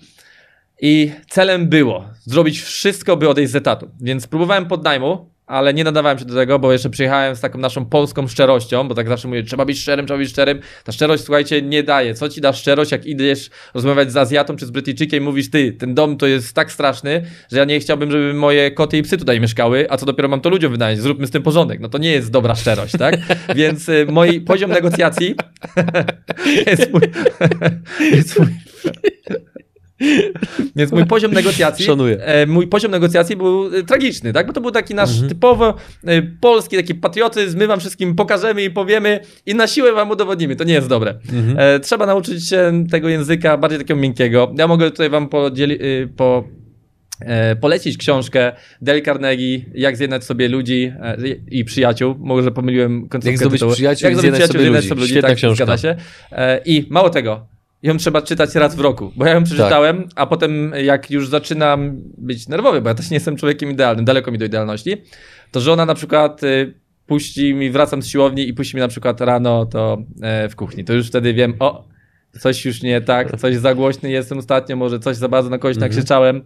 I celem było zrobić wszystko, by odejść z etatu. Więc próbowałem podnajmu, ale nie nadawałem się do tego, bo jeszcze przyjechałem z taką naszą polską szczerością, bo tak zawsze mówię, trzeba być szczerym, trzeba być szczerym. Ta szczerość, słuchajcie, nie daje. Co ci da szczerość, jak idziesz rozmawiać z Azjatą czy z Brytyjczykiem mówisz, ty, ten dom to jest tak straszny, że ja nie chciałbym, żeby moje koty i psy tutaj mieszkały, a co dopiero mam to ludziom wynająć, zróbmy z tym porządek. No to nie jest dobra szczerość, tak? Więc y, mój poziom negocjacji jest mój, jest mój więc mój poziom negocjacji. Szanuję. E, mój poziom negocjacji był e, tragiczny, tak? Bo to był taki nasz Mhm. typowo e, polski taki patriotyzm, my wam wszystkim pokażemy i powiemy i na siłę wam udowodnimy. To nie jest dobre. Mhm. Trzeba nauczyć się tego języka bardziej takiego miękkiego. Ja mogę tutaj wam podzieli, y, po, polecić książkę Dale Carnegie, Jak zjednać sobie ludzi i przyjaciół. Może pomyliłem końcówkę Jak zdobyć tytułu. przyjaciół Jak zdobyć zjednać przyjaciół, sobie zjednać ludzi. sobie ludzi. Świetna tak, książka. Zgadza się. I mało tego, ją trzeba czytać raz w roku, bo ja ją przeczytałem, a potem jak już zaczynam być nerwowy, bo ja też nie jestem człowiekiem idealnym, daleko mi do idealności, to żona na przykład y, puści mi, wracam z siłowni i puści mi na przykład rano to e, w kuchni. To już wtedy wiem, o, coś już nie tak, coś za głośny jestem ostatnio, może coś za bardzo na kogoś Mhm. nakrzyczałem,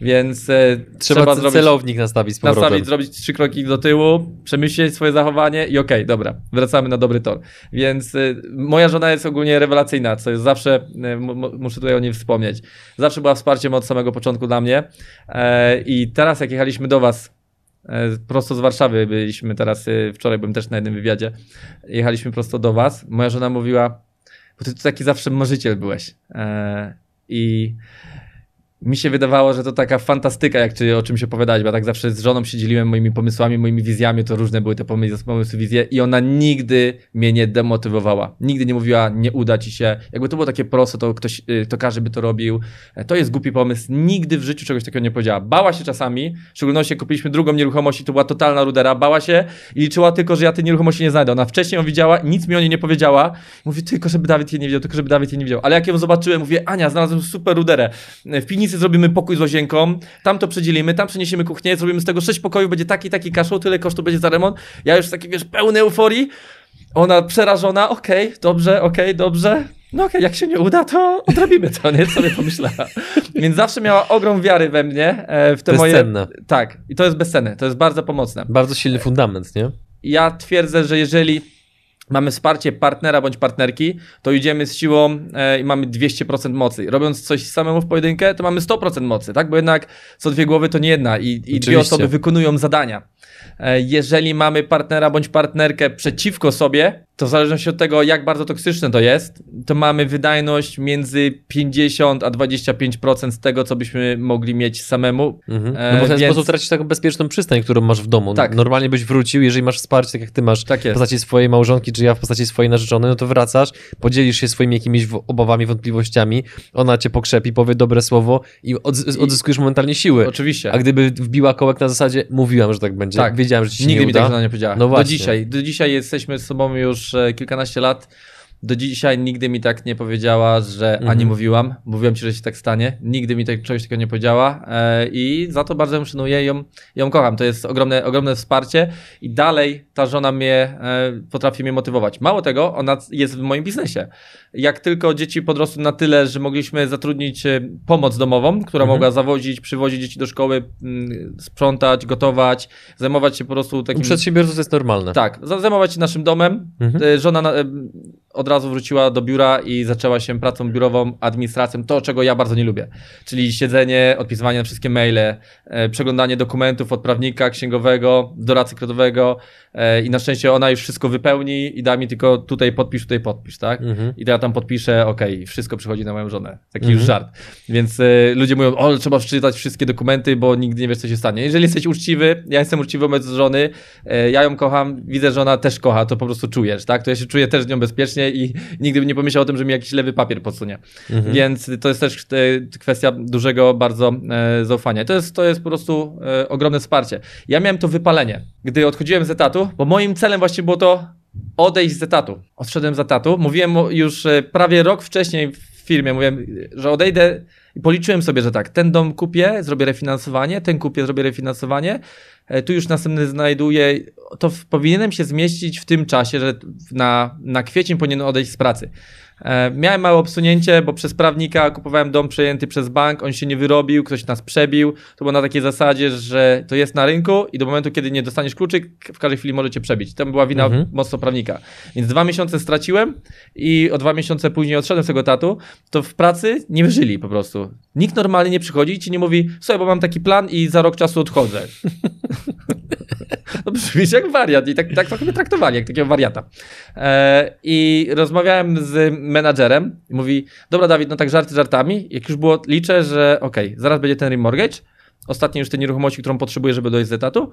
więc e, Trzeba, trzeba zrobić celownik nastawić z powrotem. nastawić, zrobić trzy kroki do tyłu, przemyśleć swoje zachowanie i okej, dobra, wracamy na dobry tor. Więc y, moja żona jest ogólnie rewelacyjna, co jest zawsze, m- muszę tutaj o niej wspomnieć, zawsze była wsparciem od samego początku dla mnie e, i teraz jak jechaliśmy do was, e, prosto z Warszawy byliśmy teraz, wczoraj byłem też na jednym wywiadzie, jechaliśmy prosto do was, moja żona mówiła, bo ty tu taki zawsze marzyciel byłeś. E, i mi się wydawało, że to taka fantastyka, jak czy o czym się opowiadać, bo ja tak zawsze z żoną się dzieliłem moimi pomysłami, moimi wizjami, to różne były te pomysły, pomysły wizje i ona nigdy mnie nie demotywowała. Nigdy nie mówiła, nie uda ci się. Jakby to było takie proste, to ktoś, y, to każdy by to robił. E, To jest głupi pomysł. Nigdy w życiu czegoś takiego nie powiedziała. Bała się czasami, w szczególności jak kupiliśmy drugą nieruchomość i to była totalna rudera, bała się i liczyła tylko, że ja tej nieruchomości nie znajdę. Ona wcześniej ją widziała nic mi o niej nie powiedziała. Mówi, tylko żeby Dawid jej nie widział, tylko żeby Dawid jej nie widział. Ale jak ją zobaczyłem, mówię, Ania, znalazłem super ruderę. W piwnicy zrobimy pokój z łazienką, tam to przedzielimy, tam przeniesiemy kuchnię, zrobimy z tego sześć pokojów, będzie taki, taki kaszł, tyle kosztu będzie za remont. Ja już taki, wiesz, pełny euforii. Ona przerażona, okej, dobrze, okej, dobrze. No okej, jak się nie uda, to odrobimy to, nie? Sobie pomyślała. Więc zawsze miała ogrom wiary we mnie, e, w te moje... Bezcenne. Tak, i to jest bezcenne, to jest bardzo pomocne. Bardzo silny fundament, nie? Ja twierdzę, że jeżeli mamy wsparcie partnera bądź partnerki, to idziemy z siłą e, i mamy 200% mocy. Robiąc coś samemu w pojedynkę, to mamy 100% mocy, tak? Bo jednak co dwie głowy to nie jedna i, i dwie osoby wykonują zadania. E, jeżeli mamy partnera bądź partnerkę przeciwko sobie, to w zależności od tego, jak bardzo toksyczne to jest, to mamy wydajność między 50 a 25% z tego, co byśmy mogli mieć samemu. Mhm. E, No bo w ten więc- sposób tracisz taką bezpieczną przystań, którą masz w domu. Tak. Normalnie byś wrócił, jeżeli masz wsparcie, tak jak ty masz Tak w postaci swojej małżonki, czy ja w postaci swojej narzeczonej, no to wracasz, podzielisz się swoimi jakimiś obawami, wątpliwościami, ona cię pokrzepi, powie dobre słowo i odzy- odzyskujesz momentalnie siły. Oczywiście. A gdyby wbiła kołek na zasadzie, mówiłam, że tak będzie, Tak. wiedziałem, że ci się Nigdy nie mi uda. tak nie powiedziała. No do właśnie. dzisiaj. Do dzisiaj jesteśmy z sobą już e, kilkanaście lat. Do dzisiaj nigdy mi tak nie powiedziała, że Mhm. ani mówiłam, mówiłem ci, że się tak stanie. Nigdy mi tak, czegoś takiego nie powiedziała e, i za to bardzo ją szanuję i ją, ją kocham. To jest ogromne, ogromne wsparcie i dalej ta żona mnie e, potrafi mnie motywować. Mało tego, ona jest w moim biznesie. Jak tylko dzieci podrosły na tyle, że mogliśmy zatrudnić e, pomoc domową, która Mhm. mogła zawozić, przywozić dzieci do szkoły, mm, sprzątać, gotować, zajmować się po prostu U takim... przedsiębiorców to jest normalne. Tak, za- zajmować się naszym domem. Mhm. E, Żona na, e, od razu wróciła do biura i zaczęła się pracą biurową, administracją, to czego ja bardzo nie lubię. Czyli siedzenie, odpisywanie na wszystkie maile, e, przeglądanie dokumentów od prawnika, księgowego, doradcy kredytowego e, i na szczęście ona już wszystko wypełni i da mi tylko tutaj podpisz, tutaj podpisz, tak? Mhm. I to ja tam podpiszę, okej, i wszystko przychodzi na moją żonę. Taki Mhm. już żart. Więc e, ludzie mówią, o, trzeba przeczytać wszystkie dokumenty, bo nigdy nie wiesz, co się stanie. Jeżeli jesteś uczciwy, ja jestem uczciwy wobec żony, e, ja ją kocham, widzę, że ona też kocha, to po prostu czujesz, tak? To ja się czuję też z nią bezpiecznie i nigdy bym nie pomyślał o tym, że mi jakiś lewy papier podsunie. Mhm. Więc to jest też e, kwestia dużego bardzo e, zaufania. To jest, to jest po prostu e, ogromne wsparcie. Ja miałem to wypalenie, gdy odchodziłem z etatu, bo moim celem właśnie było to odejść z etatu. Odszedłem z etatu. Mówiłem już prawie rok wcześniej w firmie, mówiłem, że odejdę I policzyłem sobie, że tak, ten dom kupię, zrobię refinansowanie, ten kupię, zrobię refinansowanie, e, tu już następny znajduję, to powinienem się zmieścić w tym czasie, że na, na kwiecień powinienem odejść z pracy. E, miałem małe obsunięcie, bo przez prawnika kupowałem dom przejęty przez bank, on się nie wyrobił, ktoś nas przebił. To było na takiej zasadzie, że to jest na rynku i do momentu, kiedy nie dostaniesz kluczyk, w każdej chwili możecie przebić. To była wina mhm. mocno prawnika. Więc dwa miesiące straciłem i o dwa miesiące później odszedłem z tego tatu, to w pracy nie wyżyli po prostu. Nikt normalnie nie przychodzi i ci nie mówi, słuchaj, bo mam taki plan i za rok czasu odchodzę. no brzmisz jak wariat i tak, tak trochę traktowali, jak takiego wariata. E, I rozmawiałem z menadżerem i mówi, dobra Dawid, no tak żarty żartami, jak już było, liczę, że okej, okay, zaraz będzie ten remortgage, ostatnie już te nieruchomości, którą potrzebuję, żeby dojść z etatu,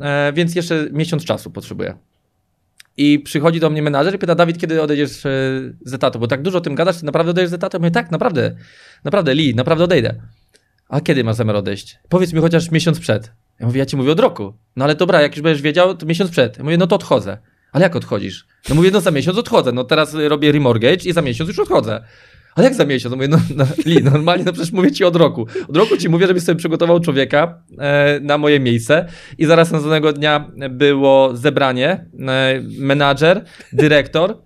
e, więc jeszcze miesiąc czasu potrzebuję. I przychodzi do mnie menadżer i pyta, Dawid, kiedy odejdziesz e, z etatu? Bo tak dużo o tym gadasz, ty naprawdę odejdziesz z etatu? Ja mówię, tak, naprawdę, naprawdę, Lee, naprawdę odejdę. A kiedy masz zamiar odejść? Powiedz mi chociaż miesiąc przed. Ja mówię, ja ci mówię od roku. No ale dobra, jak już będziesz wiedział, to miesiąc przed. Ja mówię, no to odchodzę. Ale jak odchodzisz? No mówię, no za miesiąc odchodzę. No teraz robię remortgage i za miesiąc już odchodzę. Ale jak za miesiąc? No mówię, no, no Li, normalnie, no przecież mówię ci od roku. Od roku ci mówię, żebyś sobie przygotował człowieka e, na moje miejsce i zaraz następnego dnia było zebranie, e, menadżer, dyrektor,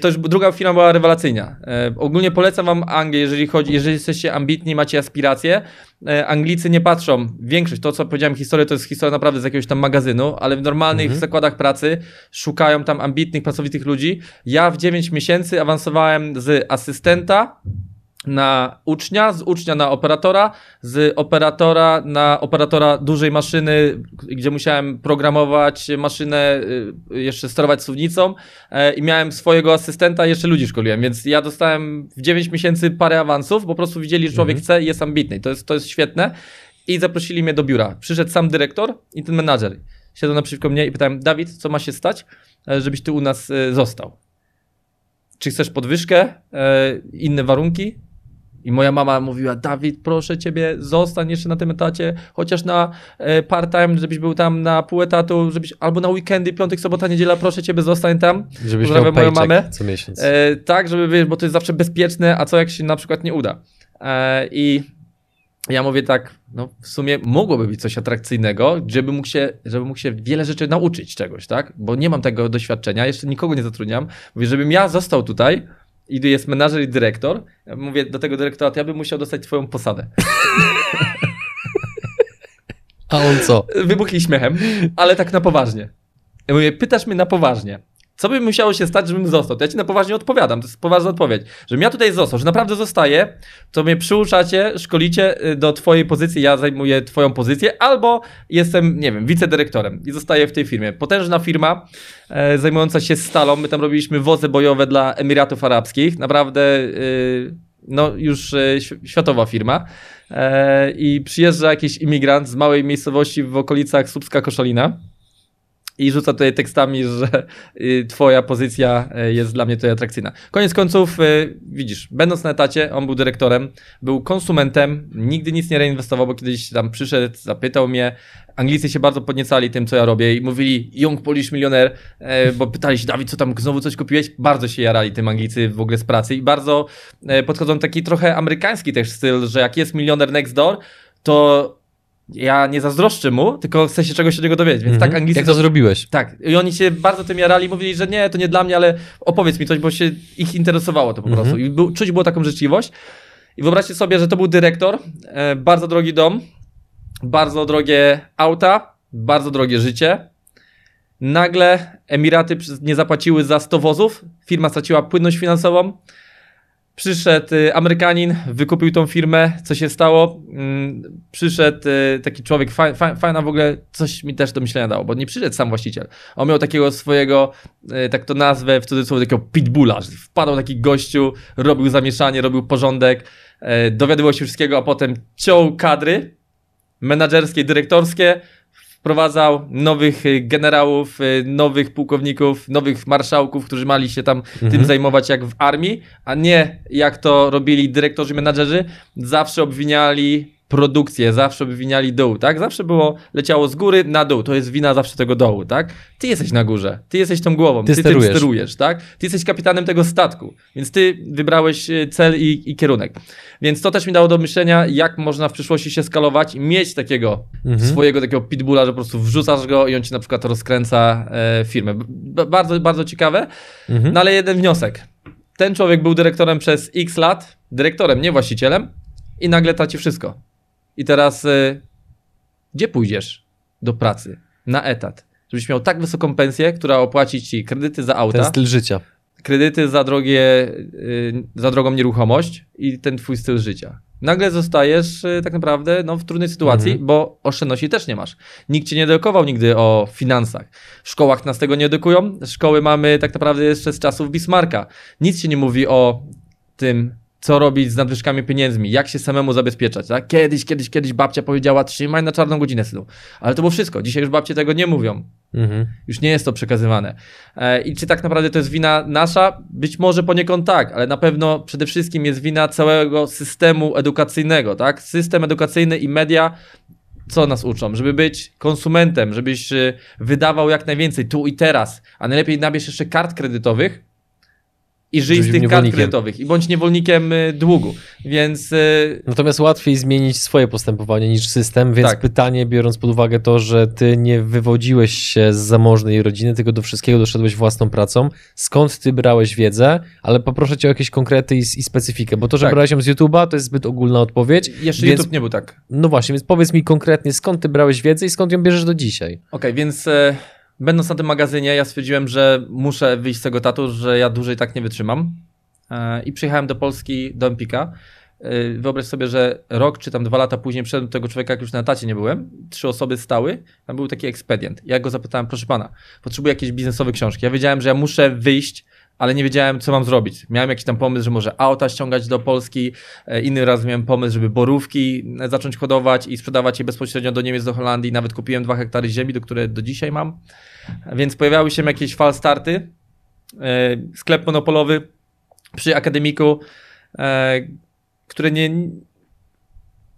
to już druga firma była rewelacyjna. E, ogólnie polecam wam Anglię, jeżeli chodzi, jeżeli jesteście ambitni, macie aspiracje. E, Anglicy nie patrzą, większość, to co powiedziałem, historię to jest historia naprawdę z jakiegoś tam magazynu, ale w normalnych mhm. zakładach pracy szukają tam ambitnych, pracowitych ludzi. Ja w 9 miesięcy awansowałem z asystenta na ucznia, z ucznia na operatora, z operatora na operatora dużej maszyny, gdzie musiałem programować maszynę, y, jeszcze sterować suwnicą e, i miałem swojego asystenta, jeszcze ludzi szkoliłem, więc ja dostałem w 9 miesięcy parę awansów, po prostu widzieli, że człowiek mhm. chce i jest ambitny. To jest, to jest świetne. I zaprosili mnie do biura. Przyszedł sam dyrektor i ten menadżer. Siedzą naprzeciwko mnie i pytałem, Dawid, co ma się stać, e, żebyś ty u nas e, został? Czy chcesz podwyżkę, inne warunki? I moja mama mówiła, Dawid, proszę ciebie, zostań jeszcze na tym etacie, chociaż na e, part-time, żebyś był tam na pół etatu, żebyś, albo na weekendy, piątek, sobota, niedziela, proszę ciebie, zostań tam. Żebyś miał moją mamę. co miesiąc. E, tak, żeby, wiesz, bo to jest zawsze bezpieczne, a co jak się na przykład nie uda. E, I ja mówię tak, no w sumie mogłoby być coś atrakcyjnego, żeby mógł się, żeby mógł się wiele rzeczy nauczyć czegoś, tak? Bo nie mam tego doświadczenia, jeszcze nikogo nie zatrudniam. Mówię, żebym ja został tutaj, i jest menadżer i dyrektor. Mówię do tego dyrektora, to ja bym musiał dostać twoją posadę. A on co? Wybuchli śmiechem, ale tak na poważnie. Ja mówię, pytasz mnie na poważnie. Co by musiało się stać, żebym został? To ja ci na poważnie odpowiadam, to jest poważna odpowiedź. Żebym ja tutaj został, że naprawdę zostaję, to mnie przyuczacie, szkolicie y, do twojej pozycji, ja zajmuję twoją pozycję, albo jestem, nie wiem, wicedyrektorem i zostaję w tej firmie. Potężna firma, e, zajmująca się stalą, my tam robiliśmy wozy bojowe dla Emiratów Arabskich, naprawdę... Y, no już e, światowa firma e, i przyjeżdża jakiś imigrant z małej miejscowości w okolicach Słupska Koszalina i rzuca tutaj tekstami, że y, twoja pozycja y, jest dla mnie tutaj atrakcyjna. Koniec końców, y, widzisz, będąc na etacie, on był dyrektorem, był konsumentem, nigdy nic nie reinwestował, bo kiedyś tam przyszedł, zapytał mnie, Anglicy się bardzo podniecali tym, co ja robię i mówili Young Polish Millionaire, bo pytali się, Dawid, co tam, znowu coś kupiłeś? Bardzo się jarali tym Anglicy w ogóle z pracy i bardzo podchodzą taki trochę amerykański też styl, że jak jest milioner next door, to ja nie zazdroszczę mu, tylko chcę się czegoś od niego dowiedzieć. Więc tak angielscy. Jak to zrobiłeś? Tak. I oni się bardzo tym jarali, mówili, że nie, to nie dla mnie, ale opowiedz mi coś, bo się ich interesowało to po prostu. I był, czuć było taką życzliwość. I wyobraźcie sobie, że to był dyrektor, e, bardzo drogi dom, bardzo drogie auta, bardzo drogie życie. Nagle Emiraty nie zapłaciły za 100 wozów, firma straciła płynność finansową. Przyszedł y, Amerykanin, wykupił tą firmę, co się stało? Mm, przyszedł y, taki człowiek, fajna w ogóle, coś mi też do myślenia dało, bo nie przyszedł sam właściciel. On miał takiego swojego, y, tak to nazwę w cudzysłowie, takiego pitbulla, że wpadał taki gościu, robił zamieszanie, robił porządek, dowiadywał się wszystkiego, a potem ciął kadry menadżerskie, dyrektorskie, wprowadzał nowych y, generałów, y, nowych pułkowników, nowych marszałków, którzy mali się tam mhm. tym zajmować jak w armii, a nie jak to robili dyrektorzy, menadżerzy, zawsze obwiniali produkcję, zawsze obwiniali dół, tak? Zawsze było, leciało z góry na dół, to jest wina zawsze tego dołu, tak? Ty jesteś na górze, ty jesteś tą głową, ty, ty sterujesz. tym sterujesz, tak? Ty jesteś kapitanem tego statku, więc ty wybrałeś e, cel i, i kierunek. Więc to też mi dało do myślenia, jak można w przyszłości się skalować i mieć takiego Mhm. swojego takiego pitbulla, że po prostu wrzucasz go i on ci na przykład rozkręca e, firmę. B- bardzo, bardzo ciekawe. Mhm. No ale jeden wniosek. Ten człowiek był dyrektorem przez x lat, dyrektorem, nie właścicielem i nagle traci wszystko. I teraz y, gdzie pójdziesz do pracy? Na etat. Żebyś miał tak wysoką pensję, która opłaci ci kredyty za Ten auta, styl życia. kredyty za drogie, y, za drogą nieruchomość i ten twój styl życia. Nagle zostajesz y, tak naprawdę no, w trudnej sytuacji, Mhm. bo oszczędności też nie masz. Nikt cię nie edukował nigdy o finansach. W szkołach nas tego nie edukują. Szkoły mamy tak naprawdę jeszcze z czasów Bismarcka. Nic się nie mówi o tym, co robić z nadwyżkami pieniędzmi, jak się samemu zabezpieczać. Tak? Kiedyś, kiedyś, kiedyś babcia powiedziała, trzymaj na czarną godzinę synu. Ale to było wszystko. Dzisiaj już babcie tego nie mówią. Mhm. Już nie jest to przekazywane. E, I czy tak naprawdę to jest wina nasza? Być może poniekąd tak, ale na pewno przede wszystkim jest wina całego systemu edukacyjnego, tak? System edukacyjny i media co nas uczą? Żeby być konsumentem, żebyś y, wydawał jak najwięcej tu i teraz, a najlepiej nabierz jeszcze kart kredytowych i żyj z tych kart kredytowych i bądź niewolnikiem y, długu. Więc y, Natomiast łatwiej zmienić swoje postępowanie niż system, więc Tak. pytanie, biorąc pod uwagę to, że ty nie wywodziłeś się z zamożnej rodziny, tylko do wszystkiego doszedłeś własną pracą, skąd ty brałeś wiedzę, ale poproszę cię o jakieś konkrety i, i specyfikę, bo to, że Tak. brałeś ją z YouTube'a, to jest zbyt ogólna odpowiedź. jeszcze Więc- YouTube nie był tak No właśnie, więc powiedz mi konkretnie, skąd ty brałeś wiedzę i skąd ją bierzesz do dzisiaj. Okej, więc e, będąc na tym magazynie, ja stwierdziłem, że muszę wyjść z tego tatu, że ja dłużej tak nie wytrzymam. E, I przyjechałem do Polski, do Empika. E, wyobraź sobie, że rok czy tam dwa lata później przyszedłem do tego człowieka, jak już na etacie nie byłem. Trzy osoby stały, tam był taki ekspedient. Ja go zapytałem, proszę pana, potrzebuję jakiejś biznesowe książki. Ja wiedziałem, że ja muszę wyjść, ale nie wiedziałem, co mam zrobić. Miałem jakiś tam pomysł, że może auta ściągać do Polski. E, Inny raz miałem pomysł, żeby borówki e, zacząć hodować i sprzedawać je bezpośrednio do Niemiec, do Holandii. Nawet kupiłem dwa hektary ziemi, do które do dzisiaj mam. Więc pojawiały się jakieś falstarty. E, Sklep monopolowy przy akademiku, które nie,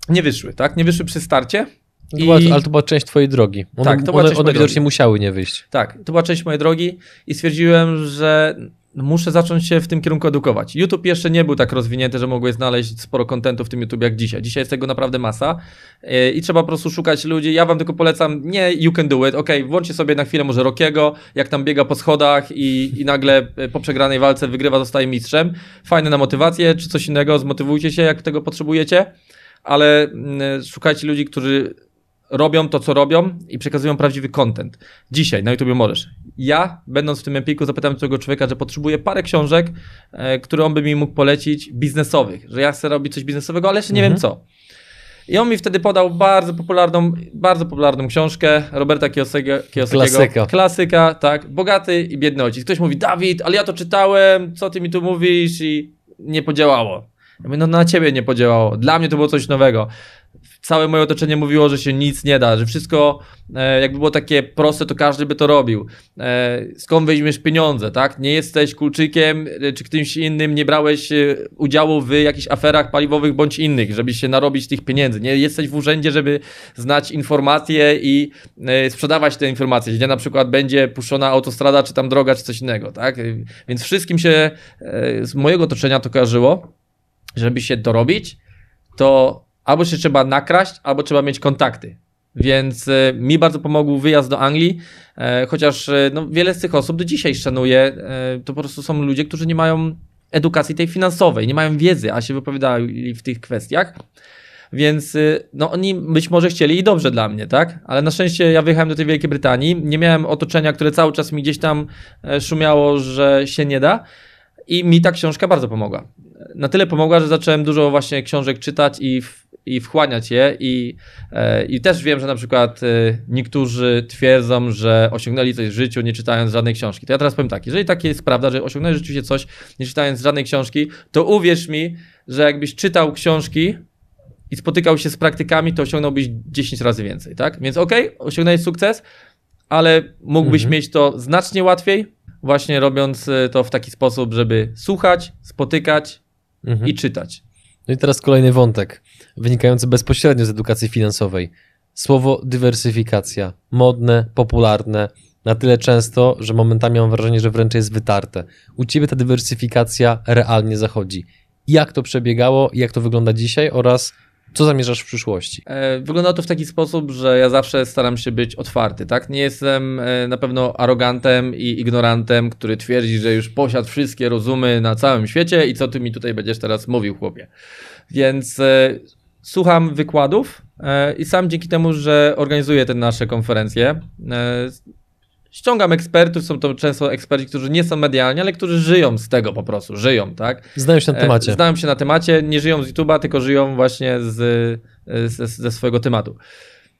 nie wyszły, tak? Nie wyszły przy starcie. To I- była, ale to była część twojej drogi. One, Tak, to była one, część one widocznie drogi. musiały nie wyjść. Tak, to była część mojej drogi i stwierdziłem, że muszę zacząć się w tym kierunku edukować. YouTube jeszcze nie był tak rozwinięty, że mogłeś znaleźć sporo kontentu w tym YouTube jak dzisiaj. Dzisiaj jest tego naprawdę masa yy, i trzeba po prostu szukać ludzi. Ja wam tylko polecam, nie you can do it, ok, włączcie sobie na chwilę może Rokiego, jak tam biega po schodach i, i nagle yy, po przegranej walce wygrywa, zostaje mistrzem. Fajne na motywację, czy coś innego, zmotywujcie się, jak tego potrzebujecie, ale yy, szukajcie ludzi, którzy robią to, co robią i przekazują prawdziwy content. Dzisiaj na YouTube możesz. Ja, będąc w tym Empiku, zapytałem tego człowieka, że potrzebuję parę książek, e, które on by mi mógł polecić, biznesowych, że ja chcę robić coś biznesowego, ale jeszcze nie Mhm. wiem co. I on mi wtedy podał bardzo popularną, bardzo popularną książkę Roberta Kiyosego, Kiyosakiego. Klasyka. Klasyka, tak. Bogaty i biedny ojciec. Ktoś mówi, Dawid, ale ja to czytałem, co ty mi tu mówisz i nie podziałało. Ja mówię, no na ciebie nie podziałało. Dla mnie to było coś nowego. Całe moje otoczenie mówiło, że się nic nie da, że wszystko e, jakby było takie proste, to każdy by to robił. E, skąd weźmiesz pieniądze, tak? Nie jesteś kulczykiem e, czy kimś innym, nie brałeś udziału w jakichś aferach paliwowych bądź innych, żeby się narobić tych pieniędzy. Nie jesteś w urzędzie, żeby znać informacje i sprzedawać te informacje, gdzie na przykład będzie puszczona autostrada, czy tam droga, czy coś innego, tak? Więc wszystkim się z mojego otoczenia to kojarzyło, żeby się dorobić, to albo się trzeba nakraść, albo trzeba mieć kontakty. Więc e, mi bardzo pomógł wyjazd do Anglii, e, chociaż e, no, wiele z tych osób do dzisiaj szanuję. E, to po prostu są ludzie, którzy nie mają edukacji tej finansowej, nie mają wiedzy, a się wypowiadali w tych kwestiach. Więc y, no, oni być może chcieli i dobrze dla mnie, tak? Ale na szczęście ja wyjechałem do tej Wielkiej Brytanii, nie miałem otoczenia, które cały czas mi gdzieś tam e, szumiało, że się nie da. I mi ta książka bardzo pomogła. Na tyle pomogła, że zacząłem dużo właśnie książek czytać i, w, i wchłaniać je. I, e, I też wiem, że na przykład e, niektórzy twierdzą, że osiągnęli coś w życiu, nie czytając żadnej książki. To ja teraz powiem tak, jeżeli takie jest prawda, że osiągnąłeś rzeczywiście coś, nie czytając żadnej książki, to uwierz mi, że jakbyś czytał książki i spotykał się z praktykami, to osiągnąłbyś 10 razy więcej, tak? Więc okej, osiągnąłeś sukces, ale mógłbyś Mhm. mieć to znacznie łatwiej, właśnie robiąc y, to w taki sposób, żeby słuchać, spotykać Mhm. i czytać. No i teraz kolejny wątek, wynikający bezpośrednio z edukacji finansowej. Słowo dywersyfikacja, modne, popularne, na tyle często, że momentami mam wrażenie, że wręcz jest wytarte. U ciebie ta dywersyfikacja realnie zachodzi. Jak to przebiegało, jak to wygląda dzisiaj oraz co zamierzasz w przyszłości? E, wygląda to w taki sposób, że ja zawsze staram się być otwarty, tak? Nie jestem e, na pewno arogantem i ignorantem, który twierdzi, że już posiadł wszystkie rozumy na całym świecie i co ty mi tutaj będziesz teraz mówił, chłopie. Więc e, słucham wykładów i sam dzięki temu, że organizuję te nasze konferencje, ściągam ekspertów, są to często eksperci, którzy nie są medialni, ale którzy żyją z tego po prostu, żyją, tak? Znają się na temacie. Znają się na temacie, nie żyją z YouTube'a, tylko żyją właśnie z, z, ze swojego tematu.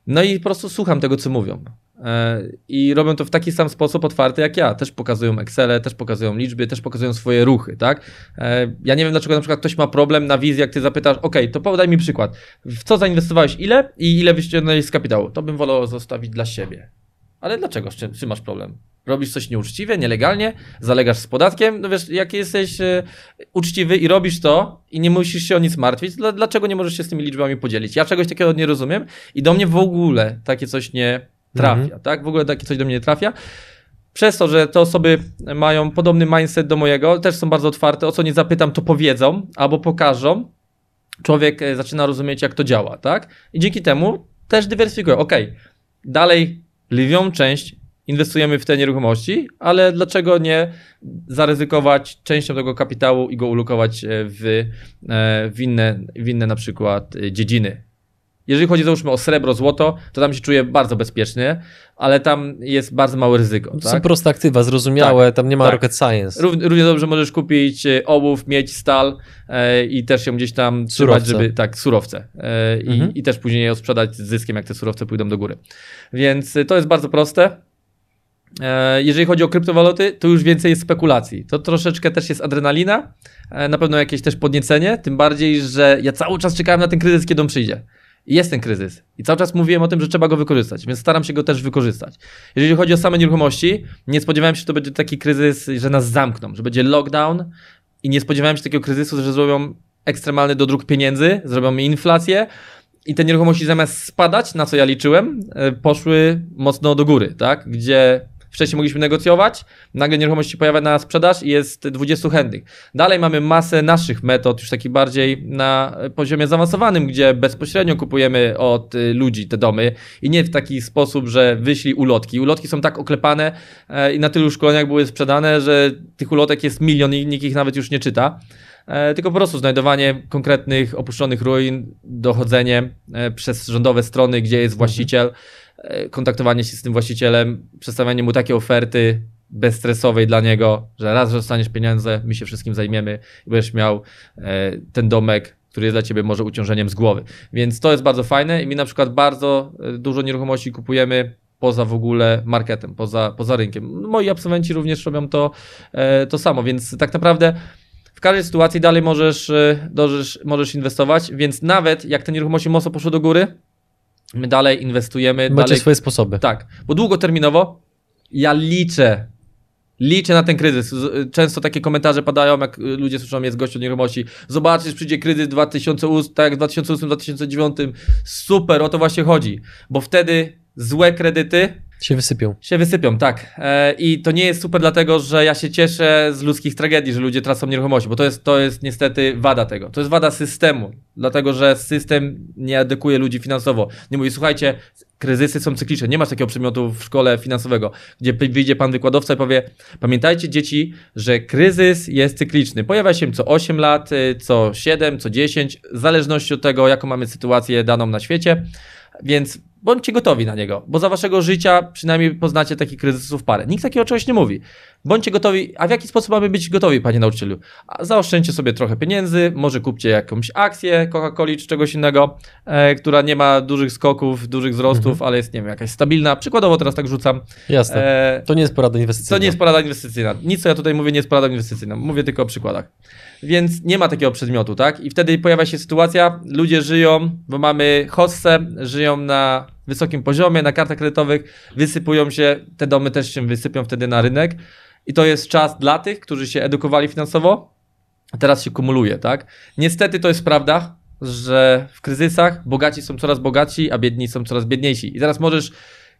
No i po prostu słucham tego, co mówią. E, I robią to w taki sam sposób otwarty jak ja. Też pokazują Excel, też pokazują liczby, też pokazują swoje ruchy, tak? E, ja nie wiem, dlaczego na przykład ktoś ma problem na wizji, jak ty zapytasz, ok, to podaj mi przykład. W co zainwestowałeś ile i ile wyściągnąłeś z kapitału? To bym wolał zostawić dla siebie. Ale dlaczego? Z czym, czym masz problem? Robisz coś nieuczciwie, nielegalnie, zalegasz z podatkiem, no wiesz, jak jesteś e, uczciwy i robisz to i nie musisz się o nic martwić, dlaczego nie możesz się z tymi liczbami podzielić? Ja czegoś takiego nie rozumiem i do mnie w ogóle takie coś nie trafia, mhm. tak? W ogóle takie coś do mnie nie trafia. Przez to, że te osoby mają podobny mindset do mojego, też są bardzo otwarte, o co nie zapytam, to powiedzą albo pokażą. Człowiek e, zaczyna rozumieć, jak to działa, tak? I dzięki temu też dywersyfikuje. Ok, dalej lwią część inwestujemy w te nieruchomości, ale dlaczego nie zaryzykować częścią tego kapitału i go ulokować e, w, e, w, inne, w inne na przykład dziedziny. Jeżeli chodzi załóżmy o srebro, złoto, to tam się czuję bardzo bezpiecznie, ale tam jest bardzo małe ryzyko. To tak? są proste aktywa, zrozumiałe, tak, tam nie ma tak. rocket science. Równie dobrze możesz kupić ołów, miedź, stal e, i też ją gdzieś tam trzymać, żeby, tak, surowce. E, mhm. i, I też później je sprzedać z zyskiem, jak te surowce pójdą do góry. Więc to jest bardzo proste. E, jeżeli chodzi o kryptowaluty, to już więcej jest spekulacji. To troszeczkę też jest adrenalina, e, na pewno jakieś też podniecenie, tym bardziej, że ja cały czas czekałem na ten kryzys, kiedy on przyjdzie. Jest ten kryzys. I cały czas mówiłem o tym, że trzeba go wykorzystać, więc staram się go też wykorzystać. Jeżeli chodzi o same nieruchomości, nie spodziewałem się, że to będzie taki kryzys, że nas zamkną, że będzie lockdown i nie spodziewałem się takiego kryzysu, że zrobią ekstremalny dodruk pieniędzy, zrobią inflację, i te nieruchomości zamiast spadać, na co ja liczyłem, e, poszły mocno do góry, tak? Gdzie Wcześniej mogliśmy negocjować, nagle nieruchomość się pojawia na sprzedaż i jest 20 chętnych. Dalej mamy masę naszych metod, już taki bardziej na poziomie zaawansowanym, gdzie bezpośrednio kupujemy od y, ludzi te domy i nie w taki sposób, że wyśli ulotki. Ulotki są tak oklepane e, i na tylu szkoleniach były sprzedane, że tych ulotek jest milion i nikt ich nawet już nie czyta e, tylko po prostu znajdowanie konkretnych opuszczonych ruin, dochodzenie e, przez rządowe strony, gdzie jest właściciel, kontaktowanie się z tym właścicielem, przedstawianie mu takiej oferty bezstresowej dla niego, że raz, że dostaniesz pieniądze, my się wszystkim zajmiemy i będziesz miał e, ten domek, który jest dla ciebie może uciążeniem z głowy. Więc to jest bardzo fajne i my na przykład bardzo e, dużo nieruchomości kupujemy poza w ogóle marketem, poza, poza rynkiem. Moi absolwenci również robią to, to samo, więc tak naprawdę w każdej sytuacji dalej możesz, możesz, możesz inwestować, więc nawet jak te nieruchomości mocno poszły do góry, My dalej inwestujemy. Macie dalej... swoje sposoby. Tak, bo długoterminowo ja liczę, liczę na ten kryzys. Często takie komentarze padają, jak ludzie słyszą, jest gość od nieruchomości. Zobaczysz, przyjdzie kryzys 2008, tak jak w 2008-2009. Super, o to właśnie chodzi. Bo wtedy złe kredyty się wysypią. Się wysypią, tak. E, I to nie jest super dlatego, że ja się cieszę z ludzkich tragedii, że ludzie tracą nieruchomości, bo to jest, to jest niestety wada tego. To jest wada systemu, dlatego że system nie adekuje ludzi finansowo. Nie mówi, słuchajcie, kryzysy są cykliczne. Nie masz takiego przedmiotu w szkole finansowego, gdzie wyjdzie pan wykładowca i powie, pamiętajcie dzieci, że kryzys jest cykliczny. Pojawia się co 8 lat, y, co 7, co 10, w zależności od tego, jaką mamy sytuację daną na świecie. Więc bądźcie gotowi na niego, bo za waszego życia przynajmniej poznacie takich kryzysów parę. Nikt takiego czegoś nie mówi. Bądźcie gotowi, a w jaki sposób mamy być gotowi, panie nauczycielu? Zaoszczędźcie sobie trochę pieniędzy, może kupcie jakąś akcję Coca-Coli czy czegoś innego, e, która nie ma dużych skoków, dużych wzrostów, mhm. ale jest, nie wiem, jakaś stabilna. Przykładowo teraz tak rzucam. Jasne. E, to nie jest porada inwestycyjna. To nie jest porada inwestycyjna. Nic, co ja tutaj mówię, nie jest porada inwestycyjna. Mówię tylko o przykładach. Więc nie ma takiego przedmiotu, tak? I wtedy pojawia się sytuacja, ludzie żyją, bo mamy hossę, żyją na wysokim poziomie, na kartach kredytowych, wysypują się, te domy też się wysypią wtedy na rynek. I to jest czas dla tych, którzy się edukowali finansowo, teraz się kumuluje, tak? Niestety to jest prawda, że w kryzysach bogaci są coraz bogatsi, a biedni są coraz biedniejsi. I teraz możesz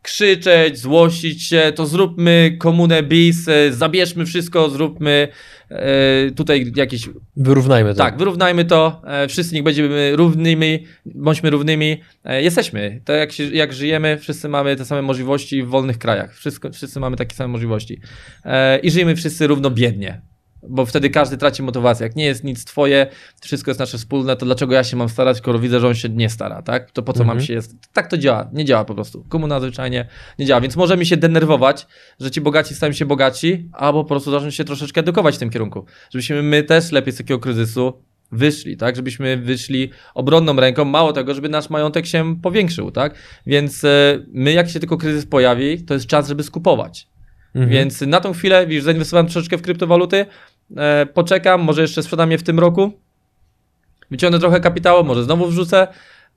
krzyczeć, złościć się, to zróbmy komunę bis, e, zabierzmy wszystko, zróbmy e, tutaj jakieś... Wyrównajmy to. Tak, wyrównajmy to, e, wszyscy niech będziemy równymi, bądźmy równymi. E, jesteśmy, tak jak, się, jak żyjemy, wszyscy mamy te same możliwości w wolnych krajach, Wszystko, wszyscy mamy takie same możliwości. I żyjemy wszyscy równo biednie. Bo wtedy każdy traci motywację. Jak nie jest nic twoje, wszystko jest nasze wspólne, to dlaczego ja się mam starać, skoro widzę, że on się nie stara, tak? To po co Mhm. mam się jest. Tak to działa. Nie działa po prostu. Komuna zwyczajnie nie działa. Więc możemy się denerwować, że ci bogaci stają się bogaci, albo po prostu zacząć się troszeczkę edukować w tym kierunku. Żebyśmy my też lepiej z takiego kryzysu wyszli, tak? Żebyśmy wyszli obronną ręką, mało tego, żeby nasz majątek się powiększył, tak? Więc e, my, jak się tylko kryzys pojawi, to jest czas, żeby skupować. Mhm. Więc na tą chwilę, widzisz, zainwestowałem troszeczkę w kryptowaluty, e, poczekam, może jeszcze sprzedam je w tym roku, wyciągnę trochę kapitału, może znowu wrzucę,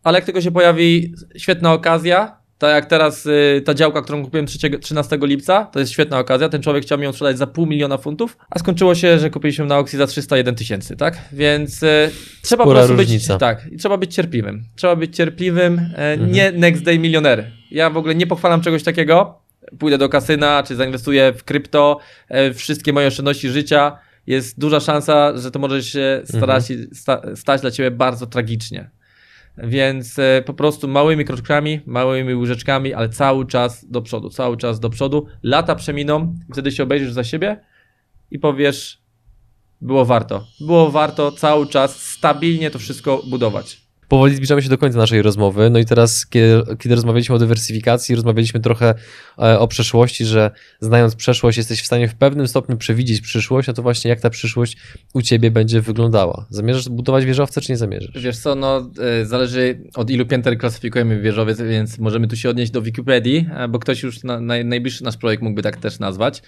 ale jak tylko się pojawi świetna okazja, tak jak teraz y, ta działka, którą kupiłem 3, 13 lipca, to jest świetna okazja, ten człowiek chciał mi ją sprzedać za pół miliona funtów, a skończyło się, że kupiliśmy na aukcji za 301 tysięcy, tak? Więc y, trzeba Spora po prostu różnica. być, tak, i trzeba być cierpliwym. Trzeba być cierpliwym, e, Mhm. nie next day milionery. Ja w ogóle nie pochwalam czegoś takiego, pójdę do kasyna, czy zainwestuję w krypto, e, wszystkie moje oszczędności życia, jest duża szansa, że to może się starać, sta, stać dla ciebie bardzo tragicznie. Więc e, po prostu małymi kroczkami, małymi łyżeczkami, ale cały czas do przodu, cały czas do przodu. Lata przeminą, wtedy się obejrzysz za siebie i powiesz, było warto. Było warto cały czas stabilnie to wszystko budować. Powoli zbliżamy się do końca naszej rozmowy. No i teraz, kiedy, kiedy rozmawialiśmy o dywersyfikacji, rozmawialiśmy trochę e, o przeszłości, że znając przeszłość, jesteś w stanie w pewnym stopniu przewidzieć przyszłość, no to właśnie jak ta przyszłość u ciebie będzie wyglądała. Zamierzasz budować wieżowce, czy nie zamierzasz? Wiesz co, no e, zależy od ilu pięter klasyfikujemy wieżowiec, więc możemy tu się odnieść do Wikipedii, e, bo ktoś już na, naj, najbliższy nasz projekt mógłby tak też nazwać.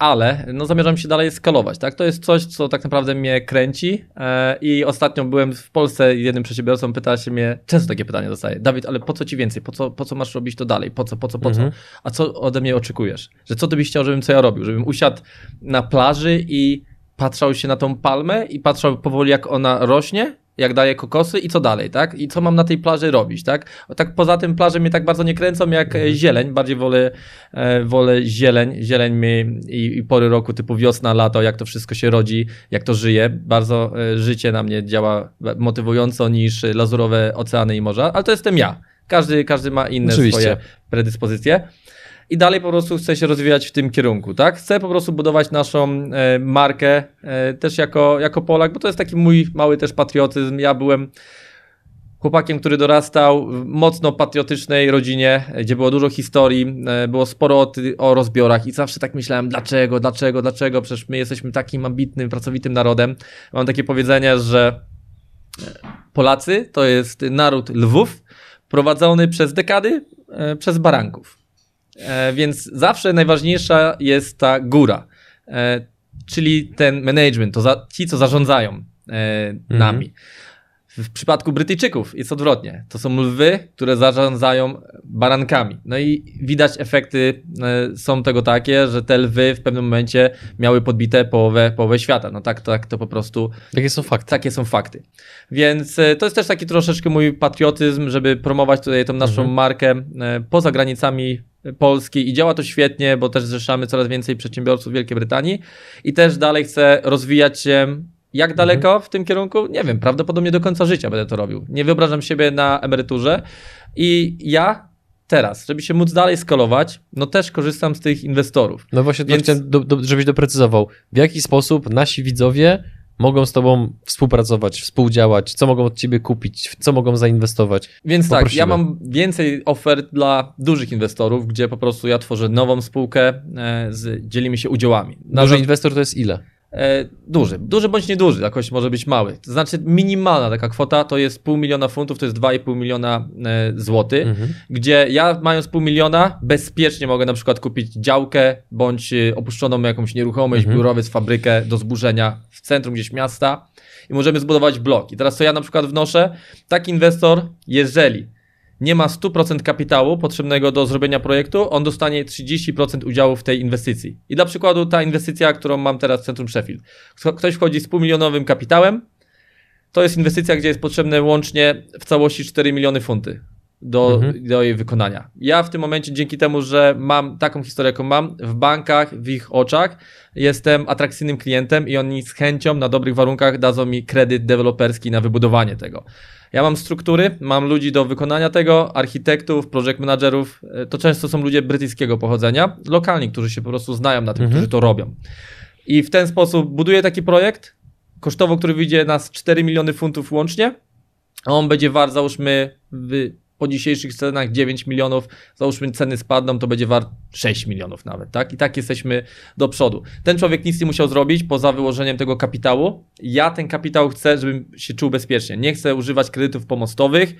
Ale no, zamierzam się dalej skalować, tak? To jest coś, co tak naprawdę mnie kręci e, i ostatnio byłem w Polsce i jednym przedsiębiorcą pyta się mnie, często takie pytanie dostaję, Dawid, ale po co ci więcej? Po co, po co masz robić to dalej? Po co, po co, po Mhm. co? A co ode mnie oczekujesz? Że co ty byś chciał, żebym co ja robił? Żebym usiadł na plaży i patrzał się na tą palmę i patrzał powoli jak ona rośnie, jak daje kokosy i co dalej, tak? I co mam na tej plaży robić, tak? Tak poza tym plaże mnie tak bardzo nie kręcą jak e, zieleń, bardziej wolę, e, wolę zieleń, zieleń mi i, i pory roku typu wiosna, lato, jak to wszystko się rodzi, jak to żyje. Bardzo e, życie na mnie działa motywująco niż lazurowe oceany i morza, ale to jestem ja. Każdy, każdy ma inne Oczywiście. swoje predyspozycje. I dalej po prostu chcę się rozwijać w tym kierunku, tak? Chcę po prostu budować naszą e, markę e, też jako, jako Polak, bo to jest taki mój mały też patriotyzm. Ja byłem chłopakiem, który dorastał w mocno patriotycznej rodzinie, e, gdzie było dużo historii, e, było sporo o, o rozbiorach i zawsze tak myślałem, dlaczego, dlaczego, dlaczego, przecież my jesteśmy takim ambitnym, pracowitym narodem. Mam takie powiedzenie, że e, Polacy to jest naród lwów prowadzony przez dekady przez baranków. E, więc zawsze najważniejsza jest ta góra, e, czyli ten management, to za, ci, co zarządzają e, nami. W przypadku Brytyjczyków jest odwrotnie. To są lwy, które zarządzają barankami. No i widać efekty są tego takie, że te lwy w pewnym momencie miały podbite połowę, połowę świata. No tak, tak to po prostu Jakie są fakty? takie są fakty. Więc to jest też taki troszeczkę mój patriotyzm, żeby promować tutaj tą naszą Mhm. markę poza granicami Polski i działa to świetnie, bo też zrzeszamy coraz więcej przedsiębiorców w Wielkiej Brytanii i też dalej chcę rozwijać się. Jak daleko w tym kierunku? Nie wiem, prawdopodobnie do końca życia będę to robił. Nie wyobrażam siebie na emeryturze i ja teraz, żeby się móc dalej skalować, no też korzystam z tych inwestorów. No właśnie, Więc- chciałem, do, do, żebyś doprecyzował, w jaki sposób nasi widzowie mogą z tobą współpracować, współdziałać, co mogą od ciebie kupić, w co mogą zainwestować. Więc tak, Poprosimy. ja mam więcej ofert dla dużych inwestorów, gdzie po prostu ja tworzę nową spółkę, e, z, dzielimy się udziałami. Na Duży inwestor to jest ile? E, duży. Duży bądź nieduży, jakoś może być mały. To znaczy minimalna taka kwota to jest pół miliona funtów, to jest 2,5 miliona e, złotych, Mhm. gdzie ja mając pół miliona bezpiecznie mogę na przykład kupić działkę bądź e, opuszczoną jakąś nieruchomość, Mhm. biurowiec, fabrykę do zburzenia w centrum gdzieś miasta i możemy zbudować blok. I teraz co ja na przykład wnoszę? Taki inwestor, jeżeli nie ma 100% kapitału potrzebnego do zrobienia projektu, on dostanie 30% udziału w tej inwestycji. I dla przykładu ta inwestycja, którą mam teraz w Centrum Sheffield. Ktoś wchodzi z półmilionowym kapitałem, to jest inwestycja, gdzie jest potrzebne łącznie w całości 4 miliony funty do, mhm. do jej wykonania. Ja w tym momencie, dzięki temu, że mam taką historię, jaką mam, w bankach, w ich oczach, jestem atrakcyjnym klientem i oni z chęcią na dobrych warunkach dadzą mi kredyt deweloperski na wybudowanie tego. Ja mam struktury, mam ludzi do wykonania tego, architektów, project managerów. E, to często są ludzie brytyjskiego pochodzenia, lokalni, którzy się po prostu znają na tym, mhm. którzy to robią. I w ten sposób buduję taki projekt, kosztowo, który wyjdzie nas 4 miliony funtów łącznie, a on będzie wart, załóżmy, w po dzisiejszych cenach 9 milionów, załóżmy ceny spadną, to będzie wart 6 milionów nawet, tak? I tak jesteśmy do przodu. Ten człowiek nic nie musiał zrobić poza wyłożeniem tego kapitału. Ja ten kapitał chcę, żebym się czuł bezpiecznie. Nie chcę używać kredytów pomostowych,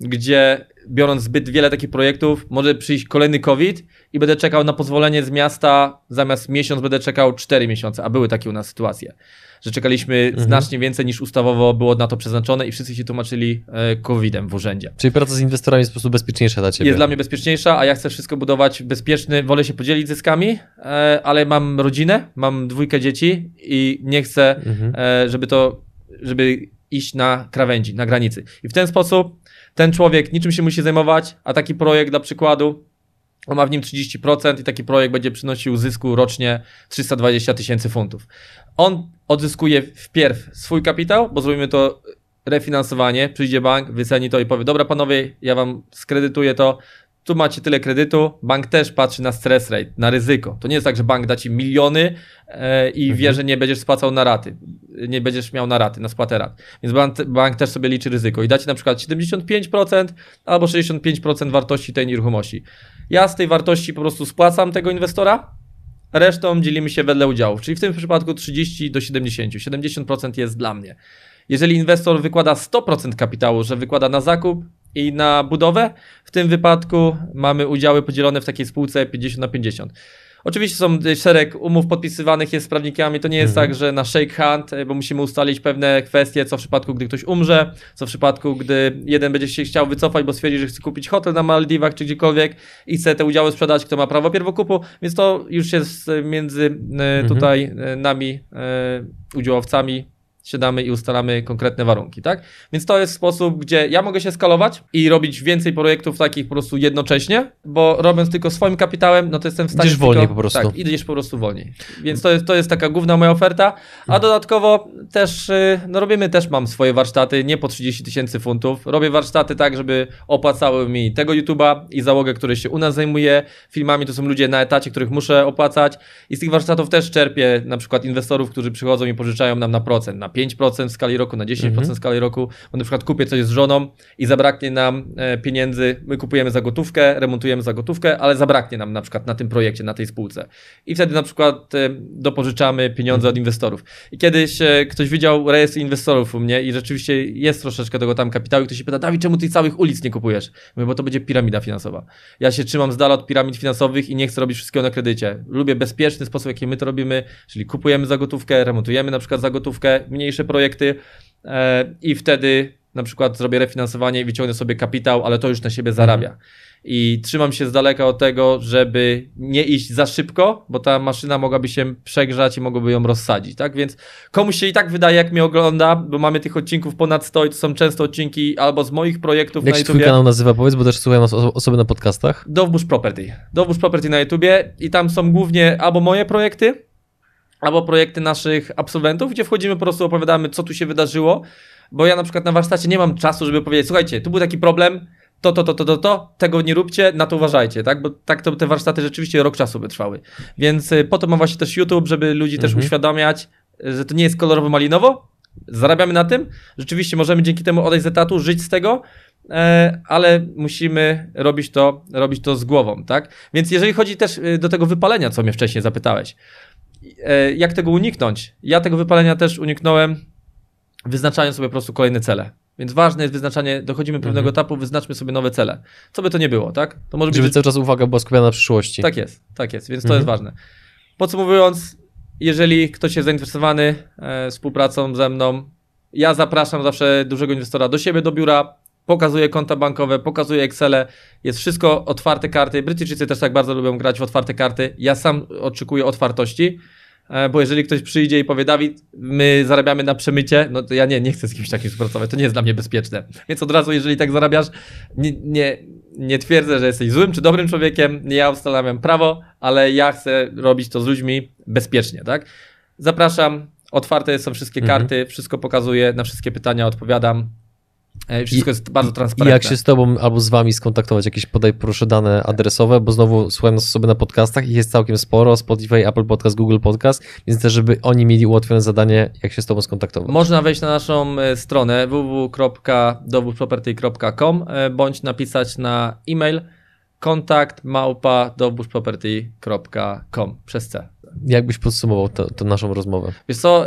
gdzie biorąc zbyt wiele takich projektów, może przyjść kolejny COVID i będę czekał na pozwolenie z miasta, zamiast miesiąc będę czekał 4 miesiące, a były takie u nas sytuacje że czekaliśmy mhm. znacznie więcej niż ustawowo było na to przeznaczone i wszyscy się tłumaczyli e, COVID-em w urzędzie. Czyli praca z inwestorami jest po prostu bezpieczniejsza dla Ciebie? Jest dla mnie bezpieczniejsza, a ja chcę wszystko budować bezpieczny, wolę się podzielić zyskami, e, ale mam rodzinę, mam dwójkę dzieci i nie chcę, mhm. E, żeby to, żeby iść na krawędzi, na granicy. I w ten sposób ten człowiek niczym się musi zajmować, a taki projekt dla przykładu on ma w nim 30% i taki projekt będzie przynosił zysku rocznie 320 tysięcy funtów. On odzyskuje wpierw swój kapitał, bo zrobimy to refinansowanie, przyjdzie bank, wyceni to i powie, dobra panowie, ja wam skredytuję to, tu macie tyle kredytu, bank też patrzy na stress rate, na ryzyko. To nie jest tak, że bank da ci miliony e, i mhm. wie, że nie będziesz spłacał na raty, nie będziesz miał na raty, na spłatę rat. Więc bank, bank też sobie liczy ryzyko i da ci na przykład 75% albo 65% wartości tej nieruchomości. Ja z tej wartości po prostu spłacam tego inwestora, resztą dzielimy się wedle udziałów, czyli w tym przypadku 30 do 70. 70% jest dla mnie. Jeżeli inwestor wykłada 100% kapitału, że wykłada na zakup i na budowę, tym wypadku mamy udziały podzielone w takiej spółce 50 na 50. Oczywiście są szereg umów podpisywanych jest z prawnikami. To nie jest mhm. tak, że na shake hand, e, bo musimy ustalić pewne kwestie, co w przypadku, gdy ktoś umrze, co w przypadku, gdy jeden będzie się chciał wycofać, bo stwierdzi, że chce kupić hotel na Maldiwach czy gdziekolwiek i chce te udziały sprzedać, kto ma prawo pierwokupu, więc to już jest między e, mhm. tutaj nami, udziałowcami, siadamy i ustalamy konkretne warunki, tak? Więc to jest sposób, gdzie ja mogę się skalować i robić więcej projektów takich po prostu jednocześnie, bo robiąc tylko swoim kapitałem, no to jestem w stanie... Idziesz wolniej po prostu. Tak, idziesz po prostu wolniej. Więc to jest, to jest taka główna moja oferta, a dodatkowo też, y, no robimy też, mam swoje warsztaty, nie po 30 tysięcy funtów, robię warsztaty tak, żeby opłacały mi tego YouTube'a i załogę, który się u nas zajmuje filmami, to są ludzie na etacie, których muszę opłacać i z tych warsztatów też czerpię na przykład inwestorów, którzy przychodzą i pożyczają nam na procent, na 5% w skali roku, na 10% mhm. w skali roku, bo na przykład kupię coś z żoną i zabraknie nam e, pieniędzy, my kupujemy za gotówkę, remontujemy za gotówkę, ale zabraknie nam na przykład na tym projekcie, na tej spółce. I wtedy na przykład e, dopożyczamy pieniądze od inwestorów. I kiedyś e, ktoś widział rejestr inwestorów u mnie i rzeczywiście jest troszeczkę tego tam kapitału i ktoś się pyta, Dawid, czemu ty całych ulic nie kupujesz? Mówię, bo to będzie piramida finansowa. Ja się trzymam z dala od piramid finansowych i nie chcę robić wszystkiego na kredycie. Lubię bezpieczny sposób, jaki my to robimy, czyli kupujemy za gotówkę, remontujemy na przykład za gotówkę, mniejsze projekty e, i wtedy na przykład zrobię refinansowanie i wyciągnę sobie kapitał, ale to już na siebie zarabia. Mhm. I trzymam się z daleka od tego, żeby nie iść za szybko, bo ta maszyna mogłaby się przegrzać i mogłoby ją rozsadzić, tak? Więc komuś się i tak wydaje, jak mnie ogląda, bo mamy tych odcinków ponad 100 i to są często odcinki albo z moich projektów jak na YouTube. Jak się twój kanał nazywa, powiedz, bo też słuchają osoby na podcastach. Dowbush Property. Dowbush Property na YouTubie i tam są głównie albo moje projekty, albo projekty naszych absolwentów, gdzie wchodzimy, po prostu opowiadamy, co tu się wydarzyło, bo ja na przykład na warsztacie nie mam czasu, żeby powiedzieć, słuchajcie, tu był taki problem, to, to, to, to, to, to, tego nie róbcie, na to uważajcie, tak? Bo tak to te warsztaty rzeczywiście rok czasu by trwały. Więc y, po to mam właśnie też YouTube, żeby ludzi mhm. też uświadamiać, że to nie jest kolorowo-malinowo, zarabiamy na tym, rzeczywiście możemy dzięki temu odejść z etatu, żyć z tego, e, ale musimy robić to, robić to z głową, tak? Więc jeżeli chodzi też y, do tego wypalenia, co mnie wcześniej zapytałeś, jak tego uniknąć? Ja tego wypalenia też uniknąłem, wyznaczając sobie po prostu kolejne cele. Więc ważne jest wyznaczanie, dochodzimy do pewnego mhm. etapu, wyznaczmy sobie nowe cele. Co by to nie było, tak? To może Żeby być... cały czas uwaga była skupiona na przyszłości. Tak jest, tak jest, więc to mhm. jest ważne. Podsumowując, jeżeli ktoś jest zainteresowany e, współpracą ze mną, ja zapraszam zawsze dużego inwestora do siebie, do biura. Pokazuje konta bankowe, pokazuje Excele, jest wszystko otwarte karty. Brytyjczycy też tak bardzo lubią grać w otwarte karty. Ja sam oczekuję otwartości, e, bo jeżeli ktoś przyjdzie i powie, Dawid, my zarabiamy na przemycie, no to ja nie, nie chcę z kimś takim współpracować, to nie jest dla mnie bezpieczne. Więc od razu, jeżeli tak zarabiasz, nie, nie, nie twierdzę, że jesteś złym czy dobrym człowiekiem, nie ja ustanawiam prawo, ale ja chcę robić to z ludźmi bezpiecznie, tak? Zapraszam, otwarte są wszystkie Mhm. karty, wszystko pokazuję, na wszystkie pytania odpowiadam. E, Wszystko I- jest bardzo I transparentne. jak się z tobą albo z wami skontaktować, jakieś podaj proszę dane adresowe, bo znowu słucham nas osoby na podcastach, ich jest całkiem sporo, Spotify, Apple Podcast, Google Podcast, więc też, żeby oni mieli ułatwione zadanie, jak się z tobą skontaktować. Można wejść na naszą e, stronę www.dowódproperty.com e, bądź napisać na e-mail kontakt małpa przez C. Jakbyś podsumował to, to naszą rozmowę? Wiesz co,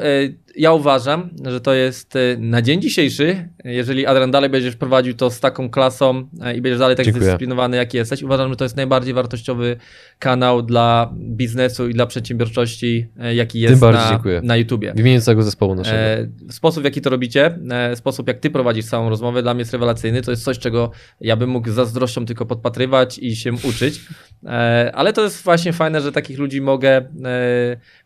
ja uważam, że to jest e, na dzień dzisiejszy, jeżeli Adrian dalej będziesz prowadził to z taką klasą e, i będziesz dalej tak Dziękuję. zdyscyplinowany, jaki jesteś, uważam, że to jest najbardziej wartościowy kanał dla biznesu i dla przedsiębiorczości, e, jaki jest na, dziękuję. na YouTubie. W imieniu całego zespołu naszego. E, sposób, w jaki to robicie, sposób, jak ty prowadzisz całą rozmowę, dla mnie jest rewelacyjny. To jest coś, czego ja bym mógł z zazdrością tylko podpatrywać i się uczyć. Ale to jest właśnie fajne, że takich ludzi mogę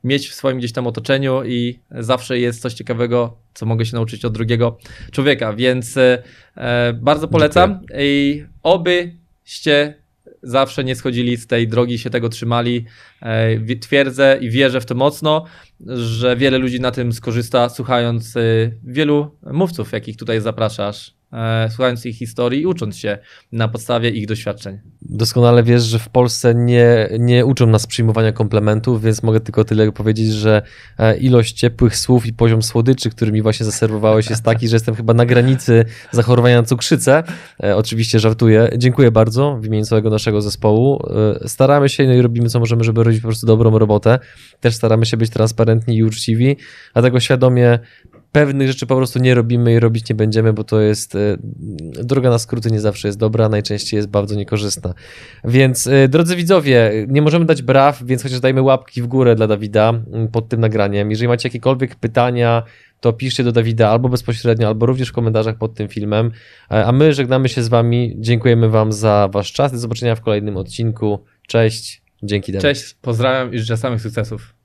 mieć w swoim gdzieś tam otoczeniu i zawsze jest coś ciekawego, co mogę się nauczyć od drugiego człowieka. Więc e, e, bardzo polecam i obyście zawsze nie schodzili z tej drogi, się tego trzymali. E, wi- Twierdzę i wierzę w to mocno, że wiele ludzi na tym skorzysta, słuchając wielu mówców, jakich tutaj zapraszasz, słuchając ich historii i ucząc się na podstawie ich doświadczeń. Doskonale wiesz, że w Polsce nie, nie uczą nas przyjmowania komplementów, więc mogę tylko tyle powiedzieć, że e, ilość ciepłych słów i poziom słodyczy, który mi właśnie zaserwowałeś jest taki, że jestem chyba na granicy zachorowania na cukrzycę. E, Oczywiście żartuję. Dziękuję bardzo w imieniu całego naszego zespołu. E, Staramy się no i robimy co możemy, żeby robić po prostu dobrą robotę. Też staramy się być transparentni i uczciwi, dlatego świadomie pewnych rzeczy po prostu nie robimy i robić nie będziemy, bo to jest e, droga na skróty nie zawsze jest dobra, najczęściej jest bardzo niekorzystna. Więc e, drodzy widzowie, nie możemy dać braw, więc chociaż dajmy łapki w górę dla Dawida m, pod tym nagraniem. Jeżeli macie jakiekolwiek pytania, to piszcie do Dawida albo bezpośrednio, albo również w komentarzach pod tym filmem. E, A my żegnamy się z wami. Dziękujemy wam za wasz czas. Do zobaczenia w kolejnym odcinku. Cześć. Dzięki Dawid. Cześć, pozdrawiam i życzę samych sukcesów.